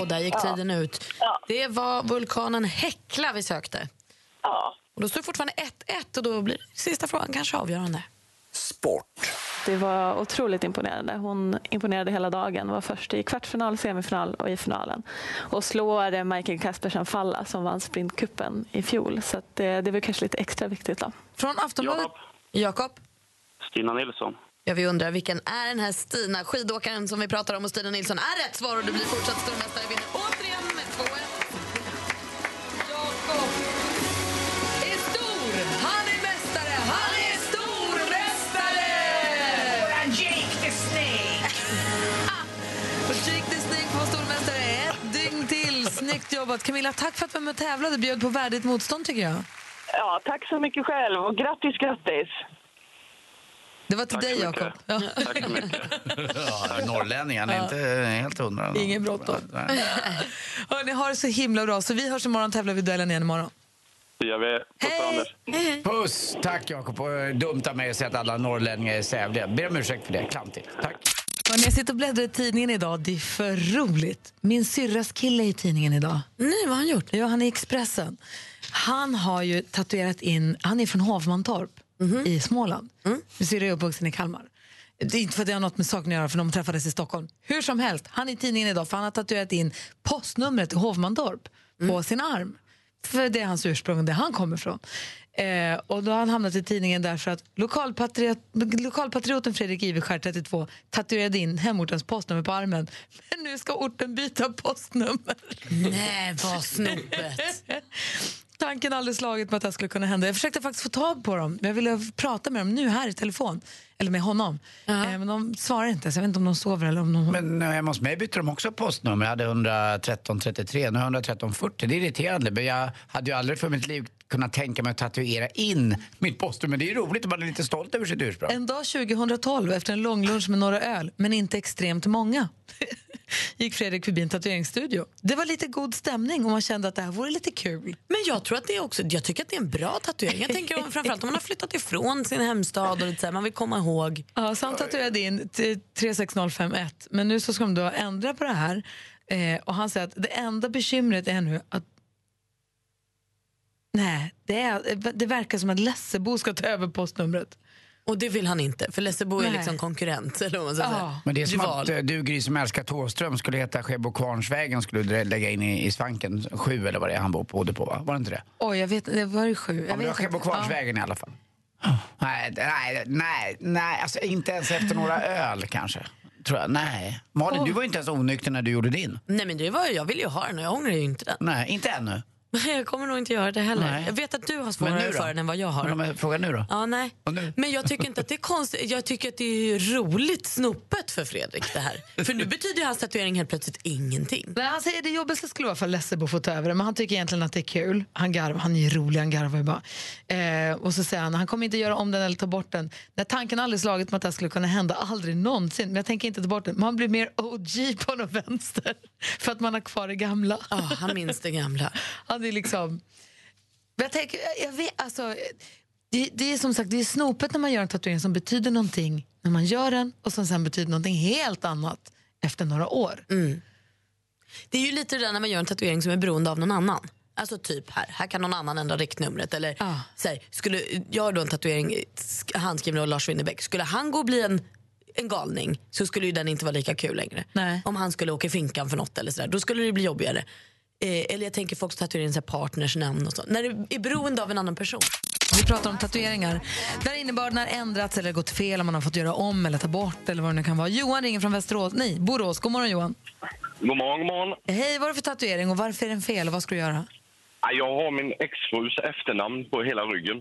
Speaker 4: Och där gick
Speaker 9: Ja.
Speaker 4: tiden ut. Det var vulkanen Hekla vi sökte.
Speaker 9: Ja.
Speaker 4: Och då står det fortfarande 1-1 och då blir sista frågan kanske avgörande.
Speaker 13: Det var otroligt imponerande. Hon imponerade hela dagen. Var först i kvartsfinal, semifinal och i finalen. Och slår Michael Kaspersen Falla som vann sprintkuppen i fjol. Så att det, det var kanske lite extra viktigt. Då.
Speaker 2: Från Aftonbladet? Jakob?
Speaker 8: Stina Nilsson.
Speaker 4: Ja, vi undrar vilken är den här Stina, skidåkaren som vi pratar om och Stina Nilsson är rätt svar och du blir fortsatt stormästare.
Speaker 2: Snyggt jobbat! Camilla, tack för att du var med och tävlade. Bjöd på värdigt motstånd tycker jag.
Speaker 9: Ja, tack så mycket själv och grattis, grattis.
Speaker 2: Det var till dig, Jakob. Ja.
Speaker 8: Tack så mycket. [laughs]
Speaker 3: Ja, norrlänningen är inte helt hundra.
Speaker 2: Inget bråttom. Hörrni, ha det så himla bra. Så vi hörs imorgon tävlar vi duellen igen imorgon.
Speaker 8: Det gör vi. Puss Anders.
Speaker 3: Puss! Tack Jakob. Dumt av mig att säga att alla norrlänningar är sävliga. Ber om ursäkt för det. Klantigt. Tack.
Speaker 2: Hörrni, jag sitter och bläddrar i tidningen idag. Det är för roligt. Min syrras kille är i tidningen idag.
Speaker 4: Nej, vad har han gjort?
Speaker 2: Ja, han är i Expressen. Han har ju tatuerat in... Han är från Hovmantorp i Småland. Min syrra är uppvuxen i Kalmar. Det är inte för att det har något med saken att göra, för de träffades i Stockholm. Hur som helst, han är i tidningen idag för han har tatuerat in postnumret till Hovmantorp på sin arm. För det är hans ursprung det han kommer ifrån. Eh, och då har han hamnat i tidningen därför att lokalpatriot, lokalpatrioten Fredrik Iverskär, 32, tatuerade in hemortens postnummer på armen. Men nu ska orten byta postnummer.
Speaker 4: Nej, vad snopet. [laughs]
Speaker 2: Tanken har aldrig slagit på att det skulle kunna hända. Jag försökte faktiskt få tag på dem. Jag ville prata med dem nu här i telefon. Eller med honom. Eh, men de svarar inte, så jag vet inte om de sover eller om de...
Speaker 3: Men eh, hemma hos mig bytte de också postnummer. Jag hade 113 33, nu har jag 113 40. Det är irriterande. Men jag hade ju aldrig för mitt liv kunnat tänka mig att tatuera in mitt postnummer. Det är roligt och man är lite stolt över sitt ursprung.
Speaker 2: En dag 2012, efter en lång lunch med några öl, men inte extremt många, [laughs] gick Fredrik förbi en tatueringsstudio. Det var lite god stämning och man kände att det här vore lite kul.
Speaker 4: Men jag tror att det är också, jag tycker att det är en bra tatuering. Jag tänker om, [laughs] framförallt om man har flyttat ifrån sin hemstad och lite så här, man vill komma ihåg.
Speaker 2: Ja, så han tatuerade in t- 36051, men nu så ska de då ändra på det här. Eh, och han säger att det enda bekymret är nu att Nej, det, är, det verkar som att Lessebo ska ta över postnumret.
Speaker 4: Och det vill han inte, för Lessebo är liksom konkurrent. [laughs] Eller man ska säga.
Speaker 3: Men det är som
Speaker 4: Rival.
Speaker 3: att eh, du Gry som älskar Thåström skulle heta Skebo Kvarnsvägen skulle du lägga in i, i svanken. Sju eller vad det är han bodde på va? Var det inte det?
Speaker 2: Oj, jag vet det var det sju. Jag
Speaker 3: Ja, men det var Skebo. Kvarnsvägen i alla fall. Nej, nej, nej, nej, alltså inte ens efter några öl kanske. Tror jag. Nej. Malin,
Speaker 4: Åh.
Speaker 3: du var inte ens onykter när du gjorde din.
Speaker 4: Nej men det var, jag vill ju ha den och jag ångrar ju inte den.
Speaker 3: Nej, inte ännu.
Speaker 4: Jag kommer nog inte göra det heller.
Speaker 3: Nej.
Speaker 4: Jag vet att du har svårare för den än vad jag har.
Speaker 3: Men frågar nu då?
Speaker 4: Ja, nej.
Speaker 3: Nu?
Speaker 4: Men jag tycker inte att det är konstigt. Jag tycker att det är roligt snopet för Fredrik det här. För nu betyder ju hans tatuering helt plötsligt ingenting.
Speaker 2: Nej, han säger det jobbigaste skulle vara för Lessebo får ta över det, men han tycker egentligen att det är kul. Han garvar, han är rolig, han garvar ju bara. Eh, och så säger han, han kommer inte göra om den eller ta bort den. När tanken har aldrig slagit mig att det här skulle kunna hända, aldrig någonsin. Men jag tänker inte ta bort den. Man blir mer OG på något vänster. För att man har kvar det gamla.
Speaker 4: Ja, han minns det gamla.
Speaker 2: Är liksom... Jag tänker, jag vet, alltså, det, det är som sagt det är snopet när man gör en tatuering som betyder någonting när man gör den och som sen betyder någonting helt annat efter några år.
Speaker 4: Det är ju lite det där när man gör en tatuering som är beroende av någon annan. Alltså typ här, här kan någon annan ändra riktnumret. Eller så här, skulle jag har då en tatuering sk- handskriven av Lars Winnerbäck. Skulle han gå och bli en, en galning så skulle ju den inte vara lika kul längre. Om han skulle åka i finkan för något eller sådär, då skulle det bli jobbigare. Eh, eller jag tänker folk som tatuerar in så här partners namn och så. När det är beroende av en annan person.
Speaker 2: Vi pratar om tatueringar där innebörden har ändrats eller gått fel, om man har fått göra om eller ta bort eller vad det nu kan vara. Johan ringer från Västerås, nej, Borås. God morgon Johan.
Speaker 14: God morgon, god morgon.
Speaker 2: Hej, vad är det för tatuering och varför är den fel och vad ska du göra?
Speaker 14: Ja, Jag har min exfrus efternamn på hela ryggen.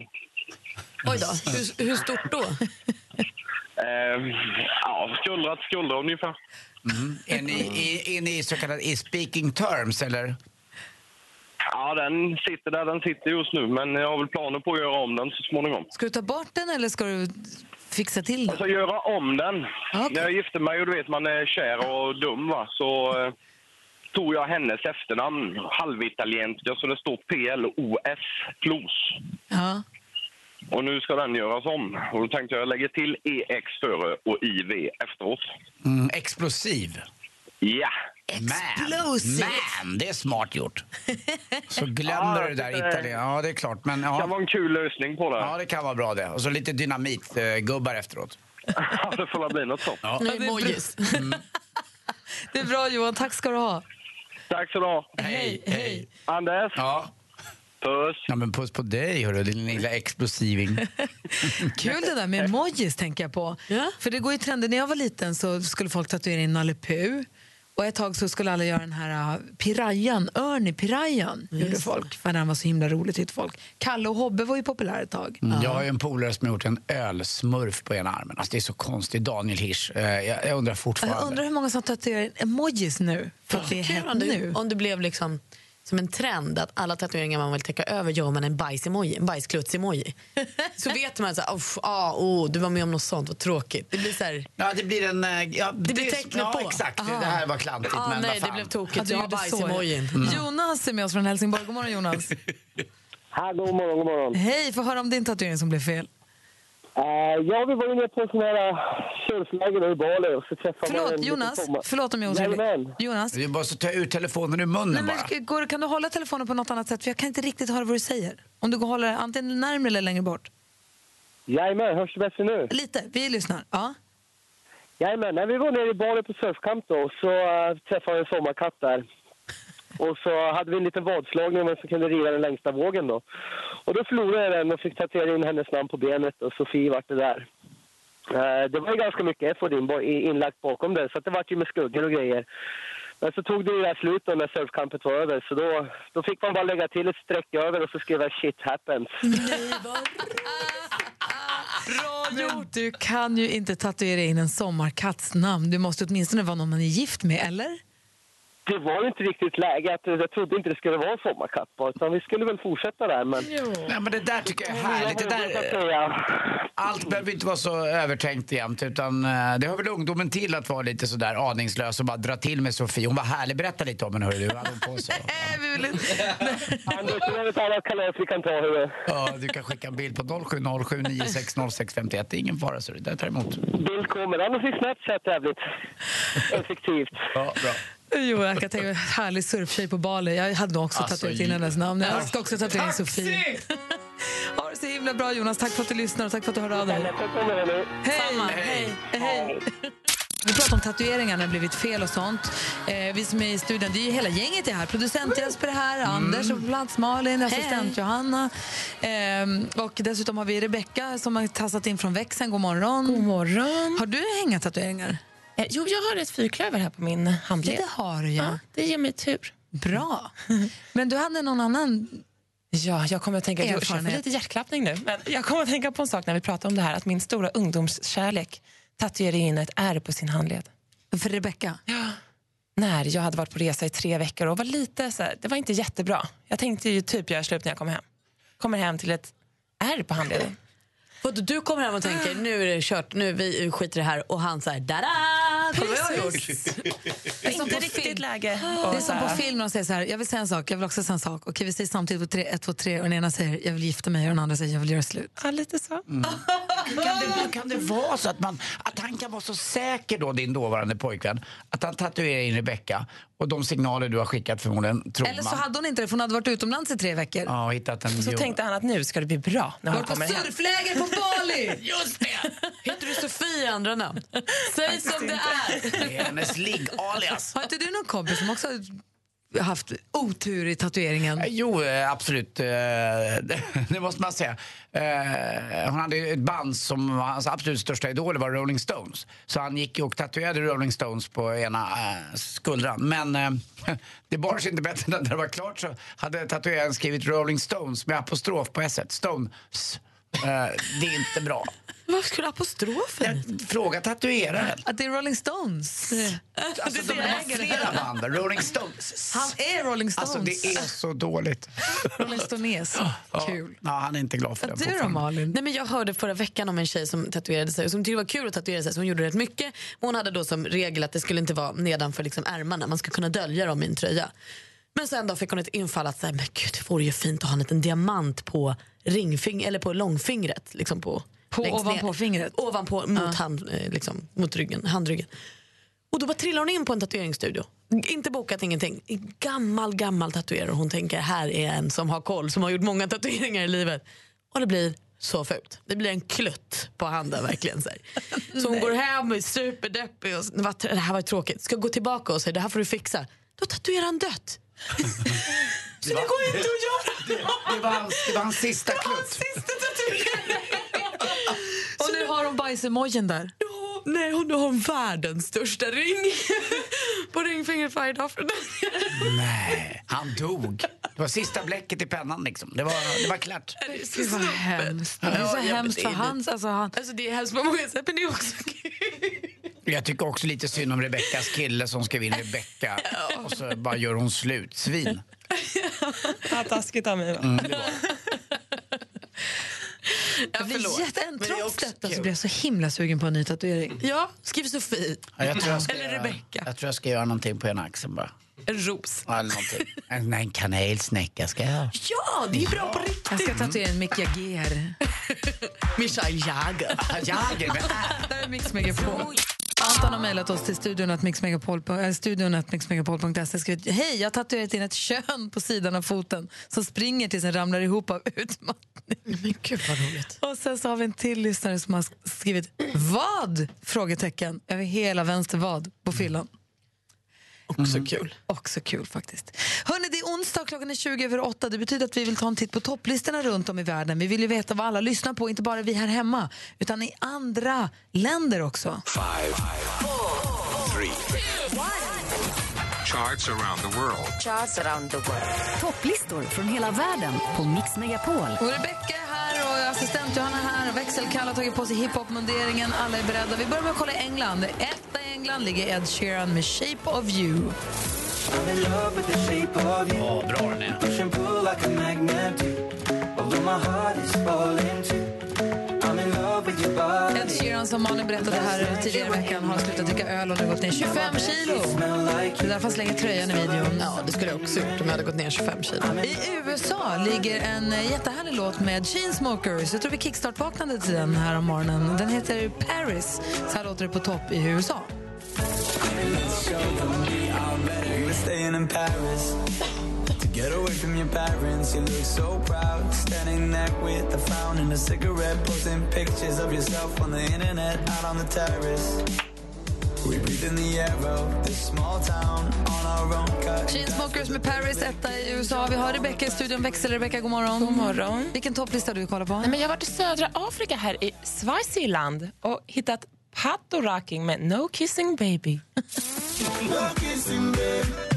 Speaker 4: Oj då, hur, hur stort då? [laughs]
Speaker 8: Eh, ja, skuldra till skuldra ungefär.
Speaker 3: Mm. Är, ni, är, är ni så kallade i speaking terms eller?
Speaker 8: Ja, den sitter där den sitter just nu, men jag har väl planer på att göra om den så småningom.
Speaker 2: Ska du ta bort den eller ska du fixa till den?
Speaker 8: Alltså göra om den. När jag gifte mig och du vet man är kär och dum va, så eh, tog jag hennes efternamn, halvitalienskt, så det står P-L-O-S, Plos.
Speaker 2: Ja.
Speaker 8: Och nu ska den göras om. Och då tänkte jag jag lägger till EX före och IV efteråt.
Speaker 3: Mm, explosiv.
Speaker 8: Ja.
Speaker 3: Man, man, det är smart gjort. Så glömmer du det där
Speaker 8: det-
Speaker 3: italien. Ja, det är klart. Men, ja.
Speaker 8: kan vara en kul lösning på det.
Speaker 3: Ja, det kan vara bra det. Och så lite dynamitgubbar efteråt. [laughs]
Speaker 8: Ja, det får väl bli något sånt.
Speaker 3: Ja.
Speaker 2: det, är bra. [laughs] det är bra Johan, tack ska du ha.
Speaker 8: Tack så du ha.
Speaker 2: Hej, hej.
Speaker 8: Anders.
Speaker 3: Ja.
Speaker 8: Puss.
Speaker 3: Ja, men puss på dig, hörru, din lilla explosiving. [laughs]
Speaker 2: Kul det där med emojis tänker jag på. För det går ju trender. När jag var liten så skulle folk tatuera in Nalle Puh. Och ett tag så skulle alla göra den här uh, pirayan, Ernie pirayan, gjorde
Speaker 3: Just
Speaker 2: folk. För den var så himla rolig tyckte folk. Kalle och Hobbe var ju populär ett tag.
Speaker 3: Mm. Jag har ju en polare som har gjort en ölsmurf på ena armen. Alltså, det är så konstigt. Daniel Hirsch. Eh, Jag, jag undrar fortfarande.
Speaker 2: Jag undrar hur många som tatuerar emojis nu. För att det är hett
Speaker 4: du,
Speaker 2: nu.
Speaker 4: om det blev liksom som en trend att alla tatueringar man vill täcka över gör man en bajs-emoji, en bajskluts-emoji. [laughs] så vet man så här, "Uff, ah, oh, du var med om något sånt, vad tråkigt. Det blir så här,
Speaker 3: Ja, det blir en... eh, Ja,
Speaker 4: det blir
Speaker 3: är-
Speaker 4: tecknet
Speaker 3: ja,
Speaker 4: på.
Speaker 3: exakt.
Speaker 4: Aha.
Speaker 3: Det här var klantigt,
Speaker 4: Ah,
Speaker 3: men
Speaker 4: nej,
Speaker 3: vad fan.
Speaker 4: det blev tokigt.
Speaker 2: Att du
Speaker 4: Jag har
Speaker 2: gjorde så,
Speaker 4: bajs-emojin.
Speaker 2: ja. Jonas är med oss från Helsingborg. God morgon Jonas.
Speaker 14: Här, god morgon, god morgon.
Speaker 2: Hej, få höra om din tatuering som blev fel.
Speaker 14: Uh, ja, vi var inne på en sån här uh, surfläger i Bali och så träffade man
Speaker 2: Förlåt
Speaker 14: en
Speaker 2: Jonas, förlåt om jag är otrevlig. Jonas,
Speaker 3: Det är bara att ta ut telefonen ur munnen
Speaker 2: Nej, men,
Speaker 3: bara.
Speaker 2: går, kan du hålla telefonen på något annat sätt? För jag kan inte riktigt höra vad du säger. Om du går håller antingen närmare eller längre bort.
Speaker 14: Jajamän, hörs det bättre nu?
Speaker 2: Lite, vi lyssnar. Ja.
Speaker 14: Jajamän, när vi var nere i Bali på surfcamp då så uh, träffade vi en sommarkatt där. Och så hade vi en liten vadslagning om vem som kunde riva den längsta vågen då. Och då förlorade jag den och fick tatuera in hennes namn på benet och Sofie vart det där. Eh, det var ju ganska mycket i- inlagt bakom det så att det vart ju med skuggor och grejer. Men så tog det ju där slut då när surfcampet var över så då, då fick man bara lägga till ett streck över och så skrev jag shit happens.
Speaker 2: Bra gjort! Du kan ju inte tatuera in en sommarkatts namn. Du måste åtminstone vara någon man är gift med, eller?
Speaker 14: Det var ju inte riktigt läge. Att, jag trodde inte det skulle vara bara, utan vi skulle väl fortsätta där. Men...
Speaker 3: Nej, men det där tycker jag är härligt. Det där, allt behöver inte vara så övertänkt jämt. Utan, eh, det hör väl ungdomen till att vara lite sådär aningslös och bara dra till med Sofie. Hon var härlig. Berätta lite om henne, hörru. Vad hade hon på sig? [laughs] [laughs]
Speaker 14: Anders, det är ett annat kalas vi kan ta. Hörru.
Speaker 3: Ja, du kan skicka en bild på 0707 960651. Det är ingen fara, så det där tar emot.
Speaker 14: Bild kommer. Annars är Snapchat jävligt effektivt.
Speaker 3: Ja, bra.
Speaker 2: Jo, jag kan tänka mig härlig surftjej på Bali. Jag hade nog också
Speaker 14: Alltså,
Speaker 2: tatuerat in hennes namn. Jag ska också tatuera in! Sofie. [laughs] Ha det så himla bra Jonas. Tack för att du lyssnar och tack för att du hörde av dig. Hej! Hej! Hej! [laughs] Vi pratar om tatueringar när det blivit fel och sånt. Eh, vi som är i studion, det är ju hela gänget är här. Producent Jesper är här, Anders är på plats, Malin, assistent Johanna. Ehm, och dessutom har vi Rebecka som har tassat in från växeln. God morgon. God
Speaker 15: morgon.
Speaker 2: Har du inga tatueringar?
Speaker 15: Eh, jo, jag har ett fyrklöver här på min handled.
Speaker 2: Ja, det har du, ja.
Speaker 15: det ger mig tur.
Speaker 2: Bra. [laughs] Men du hade någon annan
Speaker 15: Ja, jag kommer att tänka, jag får lite hjärtklappning nu, men jag kommer att tänka på en sak när vi pratar om det här, att min stora ungdomskärlek tatuerade in ett R på sin handled.
Speaker 2: För Rebecka?
Speaker 15: Ja. När jag hade varit på resa i tre veckor och var lite så här, det var inte jättebra. Jag tänkte ju typ göra slut när jag kom hem. Kommer hem till ett R på handleden.
Speaker 4: Du kommer hem och tänker nu är det kört, nu vi skiter i det här och han säger dada! Vad jag gjort. [laughs]
Speaker 2: Det är som
Speaker 15: Inte
Speaker 2: på
Speaker 15: riktigt
Speaker 2: film.
Speaker 15: läge.
Speaker 2: Det är som på film när de säger så här, jag vill säga en sak, jag vill också säga en sak. Okej, vi säger samtidigt på tre, ett, två, tre och den ena säger jag vill gifta mig och den andra säger jag vill göra slut.
Speaker 15: Ja, lite så.
Speaker 3: Kan det, kan det vara så att, man, att han kan vara så säker då, din dåvarande pojkvän, att han tatuerar in Rebecca och de signaler du har skickat förmodligen, tror
Speaker 2: Eller så
Speaker 3: man.
Speaker 2: hade hon inte det för hon hade varit utomlands i tre veckor.
Speaker 3: Ja, och hittat en
Speaker 15: Så
Speaker 3: jo-
Speaker 15: tänkte han att nu ska det bli bra när
Speaker 2: på
Speaker 15: kommer hem.
Speaker 2: surfläger på Bali! [laughs]
Speaker 3: Just det!
Speaker 4: Heter du Sofie i andra namn? [laughs] Säg som det är!
Speaker 3: Det är hennes ligg-alias.
Speaker 2: Har inte du någon kompis som också haft otur i tatueringen?
Speaker 3: Jo, eh, absolut. Eh, [laughs] Det måste man säga. Eh, Hon hade ett band som hans absolut största idol var Rolling Stones. Så han gick och tatuerade Rolling Stones på ena eh, skuldran. Men eh, [laughs] det bar sig inte bättre när det var klart så hade tatueraren skrivit Rolling Stones med apostrof på s Stones. Eh, det är inte bra.
Speaker 4: Varför skulle apostrofen
Speaker 3: Fråga tatueraren.
Speaker 2: Att det är Rolling Stones.
Speaker 3: Alltså, de har flera band. Rolling Stones.
Speaker 2: Han är Rolling Stones.
Speaker 3: Alltså det är så dåligt.
Speaker 2: Rolling Stones. Kul.
Speaker 3: Ja, han är inte glad för det.
Speaker 2: Du då. Malin?
Speaker 4: Nej, men jag hörde förra veckan om en tjej som tatuerade sig och som tyckte det var kul att tatuera sig så hon gjorde rätt mycket. Hon hade då som regel att det skulle inte vara nedanför liksom ärmarna, man ska kunna dölja dem i en tröja. Men sen då fick hon ett infall att men gud, det vore ju fint att ha en liten diamant på ringfing eller på långfingret. Liksom på,
Speaker 2: På ovanpå
Speaker 4: ner.
Speaker 2: fingret?
Speaker 4: Ovanpå, mot, hand, eh, liksom, mot ryggen, handryggen. Och då bara trillar hon in på en tatueringsstudio. Inte bokat ingenting. En Gammal, gammal tatuerare. Hon tänker här är en som har koll, som har gjort många tatueringar i livet. Och det blir så fult. Det blir en klutt på handen verkligen. Så, [laughs] så hon går hem och är superdeppig. Och, så- "Vad- det här var tråkigt. Ska gå tillbaka och säga det här får du fixa. Då tatuerar han dött. [laughs] så det går ju inte att göra. [laughs]
Speaker 3: Det, det, var hans, det var hans sista klutt. [laughs]
Speaker 2: Och nu har hon bajsemojin där.
Speaker 4: Nej, hon har världens största ring på ringfingret varje dag. För den.
Speaker 3: Nej, han dog. Det var sista bläcket i pennan liksom. Det var, det var klart.
Speaker 4: Det är så
Speaker 2: vad
Speaker 4: snubben.
Speaker 2: hemskt. Det är så
Speaker 4: Ja,
Speaker 2: hemskt för
Speaker 4: det är
Speaker 2: hans... Alltså, han,
Speaker 4: Alltså det är hemskt på många sätt men det är också
Speaker 3: Jag tycker också lite synd om Rebeckas kille som skrev in Rebecka och så bara gör hon slut. Svin. [laughs]
Speaker 15: Ja, taskigt av mig.
Speaker 3: Mm, det var. [laughs]
Speaker 2: jag blir
Speaker 4: förlåt.
Speaker 2: jätte,
Speaker 4: Men det är
Speaker 2: trots
Speaker 4: också
Speaker 2: detta så
Speaker 4: kul.
Speaker 2: blir jag så himla sugen på en ny tatuering.
Speaker 4: Ja, skriv Sofie.
Speaker 3: Ja, jag, tror jag, ska
Speaker 4: Eller Rebecka.
Speaker 3: jag tror jag ska göra någonting på ena axeln bara.
Speaker 4: En ros.
Speaker 3: Ja, Eller någonting. En, en kanelsnäcka ska jag ha.
Speaker 4: Ja, det är bra på riktigt.
Speaker 2: Jag ska tatuera en Mick Jagger. [laughs]
Speaker 4: Michael Jagger.
Speaker 3: Jagger
Speaker 2: Det här är Mix Megapol. Anton har mejlat oss till studion att att mixmegapol.se skrivit Hej, jag har tatuerat in ett kön på sidan av foten som springer tills den ramlar ihop av utmattning.
Speaker 4: Gud vad roligt.
Speaker 2: Och sen så har vi en till lyssnare som har skrivit Vad? Frågetecken över hela vänster vad på fyllan.
Speaker 4: Också kul.
Speaker 2: Också kul faktiskt. Hörrni, det är onsdag, klockan är 20 över 8. Det betyder att vi vill ta en titt på topplistorna runt om i världen. Vi vill ju veta vad alla lyssnar på, inte bara vi här hemma, utan i andra länder också.
Speaker 16: Five, three, charts around the world.
Speaker 7: Charts around the world. Topplistor från hela världen på Mix Megapol.
Speaker 2: Och Rebecca assistent Johanna är här och växelkall har tagit på sig hiphop-munderingen. Alla är beredda. Vi börjar med att kolla i England. Etta i England ligger Ed Sheeran med Shape of You.
Speaker 3: Ja, bra den är.
Speaker 2: Ed Sheeran, som Malin berättade här tidigare i veckan, har slutat dricka öl och nu gått ner 25 kilo. Det är därför han slänger tröjan i videon.
Speaker 4: Ja, det skulle jag också gjort om jag hade gått ner 25 kilo.
Speaker 2: I USA ligger en eh, jättehärlig låt med Chainsmokers. Jag tror vi kickstart-vaknade till den här om morgonen. Den heter Paris. Så här låter det på topp i USA.
Speaker 17: Staying in Paris get away from your parents. You look so proud, standing there with a frown and a cigarette, posting pictures of yourself on the internet, out on the terrace. We breathe in the air of this small town on our own. cut
Speaker 2: Chainsmokers med Paris, etta i USA. Vi har Rebecca i studion. Växel Rebecca, god morgon.
Speaker 15: God morgon.
Speaker 2: Vilken topplista du kollar på?
Speaker 15: Nej, men jag har varit i södra Afrika här i Swaziland och hittat Pato Rocking med No Kissing Baby. [laughs]
Speaker 17: No kissing, babe.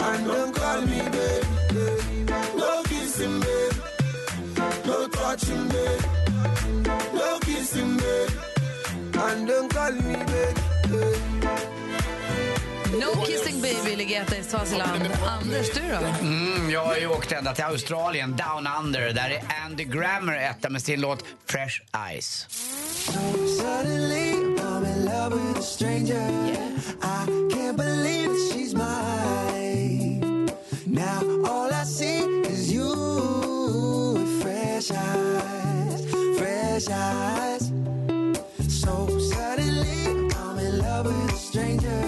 Speaker 17: And don't call me babe. No kissing, babe. No touching, babe. No kissing, babe. And don't call me babe.
Speaker 2: No Kissing Baby ligger etta i Swaziland. Anders, du då?
Speaker 3: Mm, jag har ju åkt ända till Australien, Down Under. Där är Andy Grammer etta med sin låt Fresh Eyes.
Speaker 17: Suddenly, I'm in love with a stranger. I can't believe see is you with fresh eyes, fresh eyes. So suddenly, I'm in love with a stranger.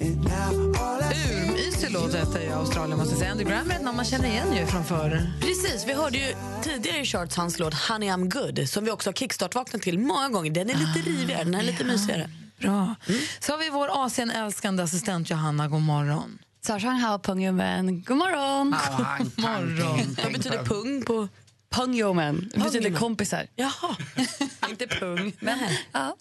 Speaker 17: And now all I see
Speaker 2: Urmysig låt etta i Australien måste säga. Andy Grammer är ett namn man känner igen ju från förr.
Speaker 4: Precis, vi hörde ju tidigare i Charts hans låt Honey I'm good som vi också har kickstart-vaknat till många gånger. Den är lite rivigare, den är lite mysigare.
Speaker 2: Bra. Så har vi vår Asien-älskande assistent Johanna. God morgon.
Speaker 18: Sarsanghao Pungyomen. God morgon!
Speaker 2: God morgon.
Speaker 4: Vad betyder pung på...
Speaker 18: Pungyomen. Det betyder kompisar.
Speaker 4: Jaha, [laughs] inte pung.
Speaker 18: Men, ja.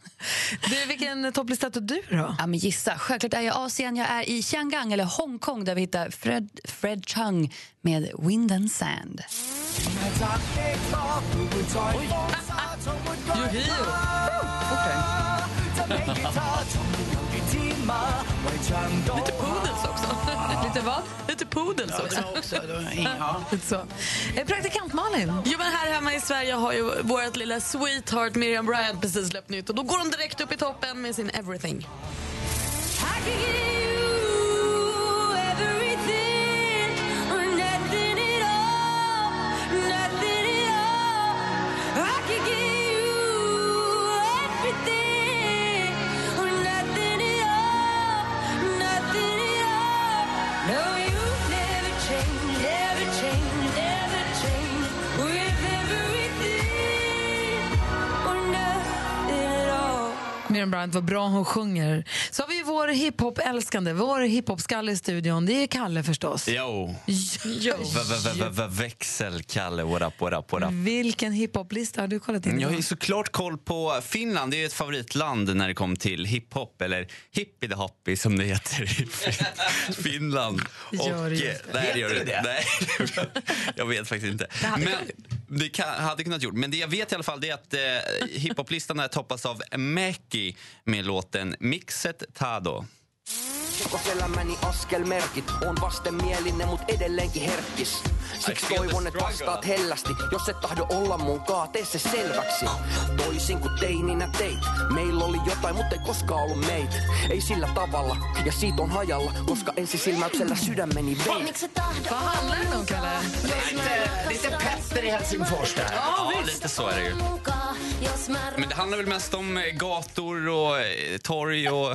Speaker 2: Du, vilken topplista tog du då?
Speaker 18: Ja, men gissa. Självklart är jag Asien. Jag är i Chiang eller Hongkong där vi hittar Fred, Fred Chung med Wind and Sand. [laughs]
Speaker 4: Lite poodles också. [laughs]
Speaker 2: Lite vad?
Speaker 4: Lite poodles
Speaker 3: Ja,
Speaker 4: också.
Speaker 3: det också, ja.
Speaker 2: Lite [laughs] så. Eh, Praktikant Malin.
Speaker 4: Jo, men här hemma i Sverige har ju vårt lilla sweetheart Miriam Bryant precis släppt nytt och då går hon direkt upp i toppen med sin Everything.
Speaker 2: Miriam Bryant, vad bra hon sjunger. Så har vi vår hiphop-älskande, vår hiphop-skalle i studion. Det är Kalle förstås.
Speaker 19: Jo.
Speaker 2: Jo.
Speaker 19: Växelkalle, what up, what up, what up.
Speaker 2: Vilken hiphop-lista har du kollat in?
Speaker 19: Jag har såklart koll på Finland. Det är ju ett favoritland när det kommer till hiphop, eller hippie som det heter i Finland.
Speaker 2: Gör det
Speaker 19: eh,
Speaker 2: just det.
Speaker 19: nej,
Speaker 2: Heter
Speaker 19: gör
Speaker 2: det det?
Speaker 19: Nej, [laughs] jag vet faktiskt inte. Men det kan, hade kunnat gjort. Men det jag vet i alla fall är att eh, hiphoplistan här toppas av Mäki med låten Mixet Tado.
Speaker 20: Rikoselämäni askelmerkit. On vastenmielinen, mut edelleenkin herkkis. Siksi toivon, että vastaat hellästi. Jos et tahdo olla munkaan, tee se selväksi. Toisin kuin teininä teit. Meillä oli jotain, mutta ei koskaan ollut meitä. Ei sillä tavalla, ja siitä on hajalla, koska ensisilmäyksellä sydämeni vei.
Speaker 2: Handlar den om, Kalle?
Speaker 3: Lite, lite Petter i Helsingfors där.
Speaker 19: Ja, lite så är det ju. Men det handlar väl mest om eh, gator och eh, torg och,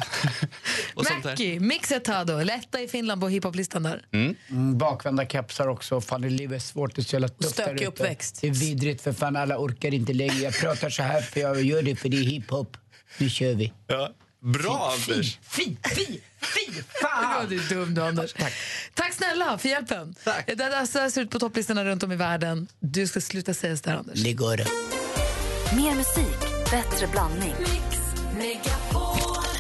Speaker 19: och [laughs] sånt där.
Speaker 2: Mackie, Mixetado, lätta i Finland på hiphoplistan där.
Speaker 19: Mm.
Speaker 3: Mm, bakvända kepsar också. Fan, livet är svårt. Det är så jävla tufft
Speaker 4: Stökig uppväxt.
Speaker 3: Det är vidrigt för fan. Alla orkar inte längre. Jag pratar så här för jag gör det för det är hiphop. Nu kör vi.
Speaker 19: Ja. Bra,
Speaker 3: Fy,
Speaker 19: Anders!
Speaker 3: Fy, fy, fy,
Speaker 2: Ja,
Speaker 3: fan!
Speaker 2: du är dum du, Anders. Tack. snälla för hjälpen. Tack. Det där så här ser ut på topplistorna runt om i världen. Du ska sluta säga så där, Anders.
Speaker 3: Det går.
Speaker 7: Mer musik, bättre blandning.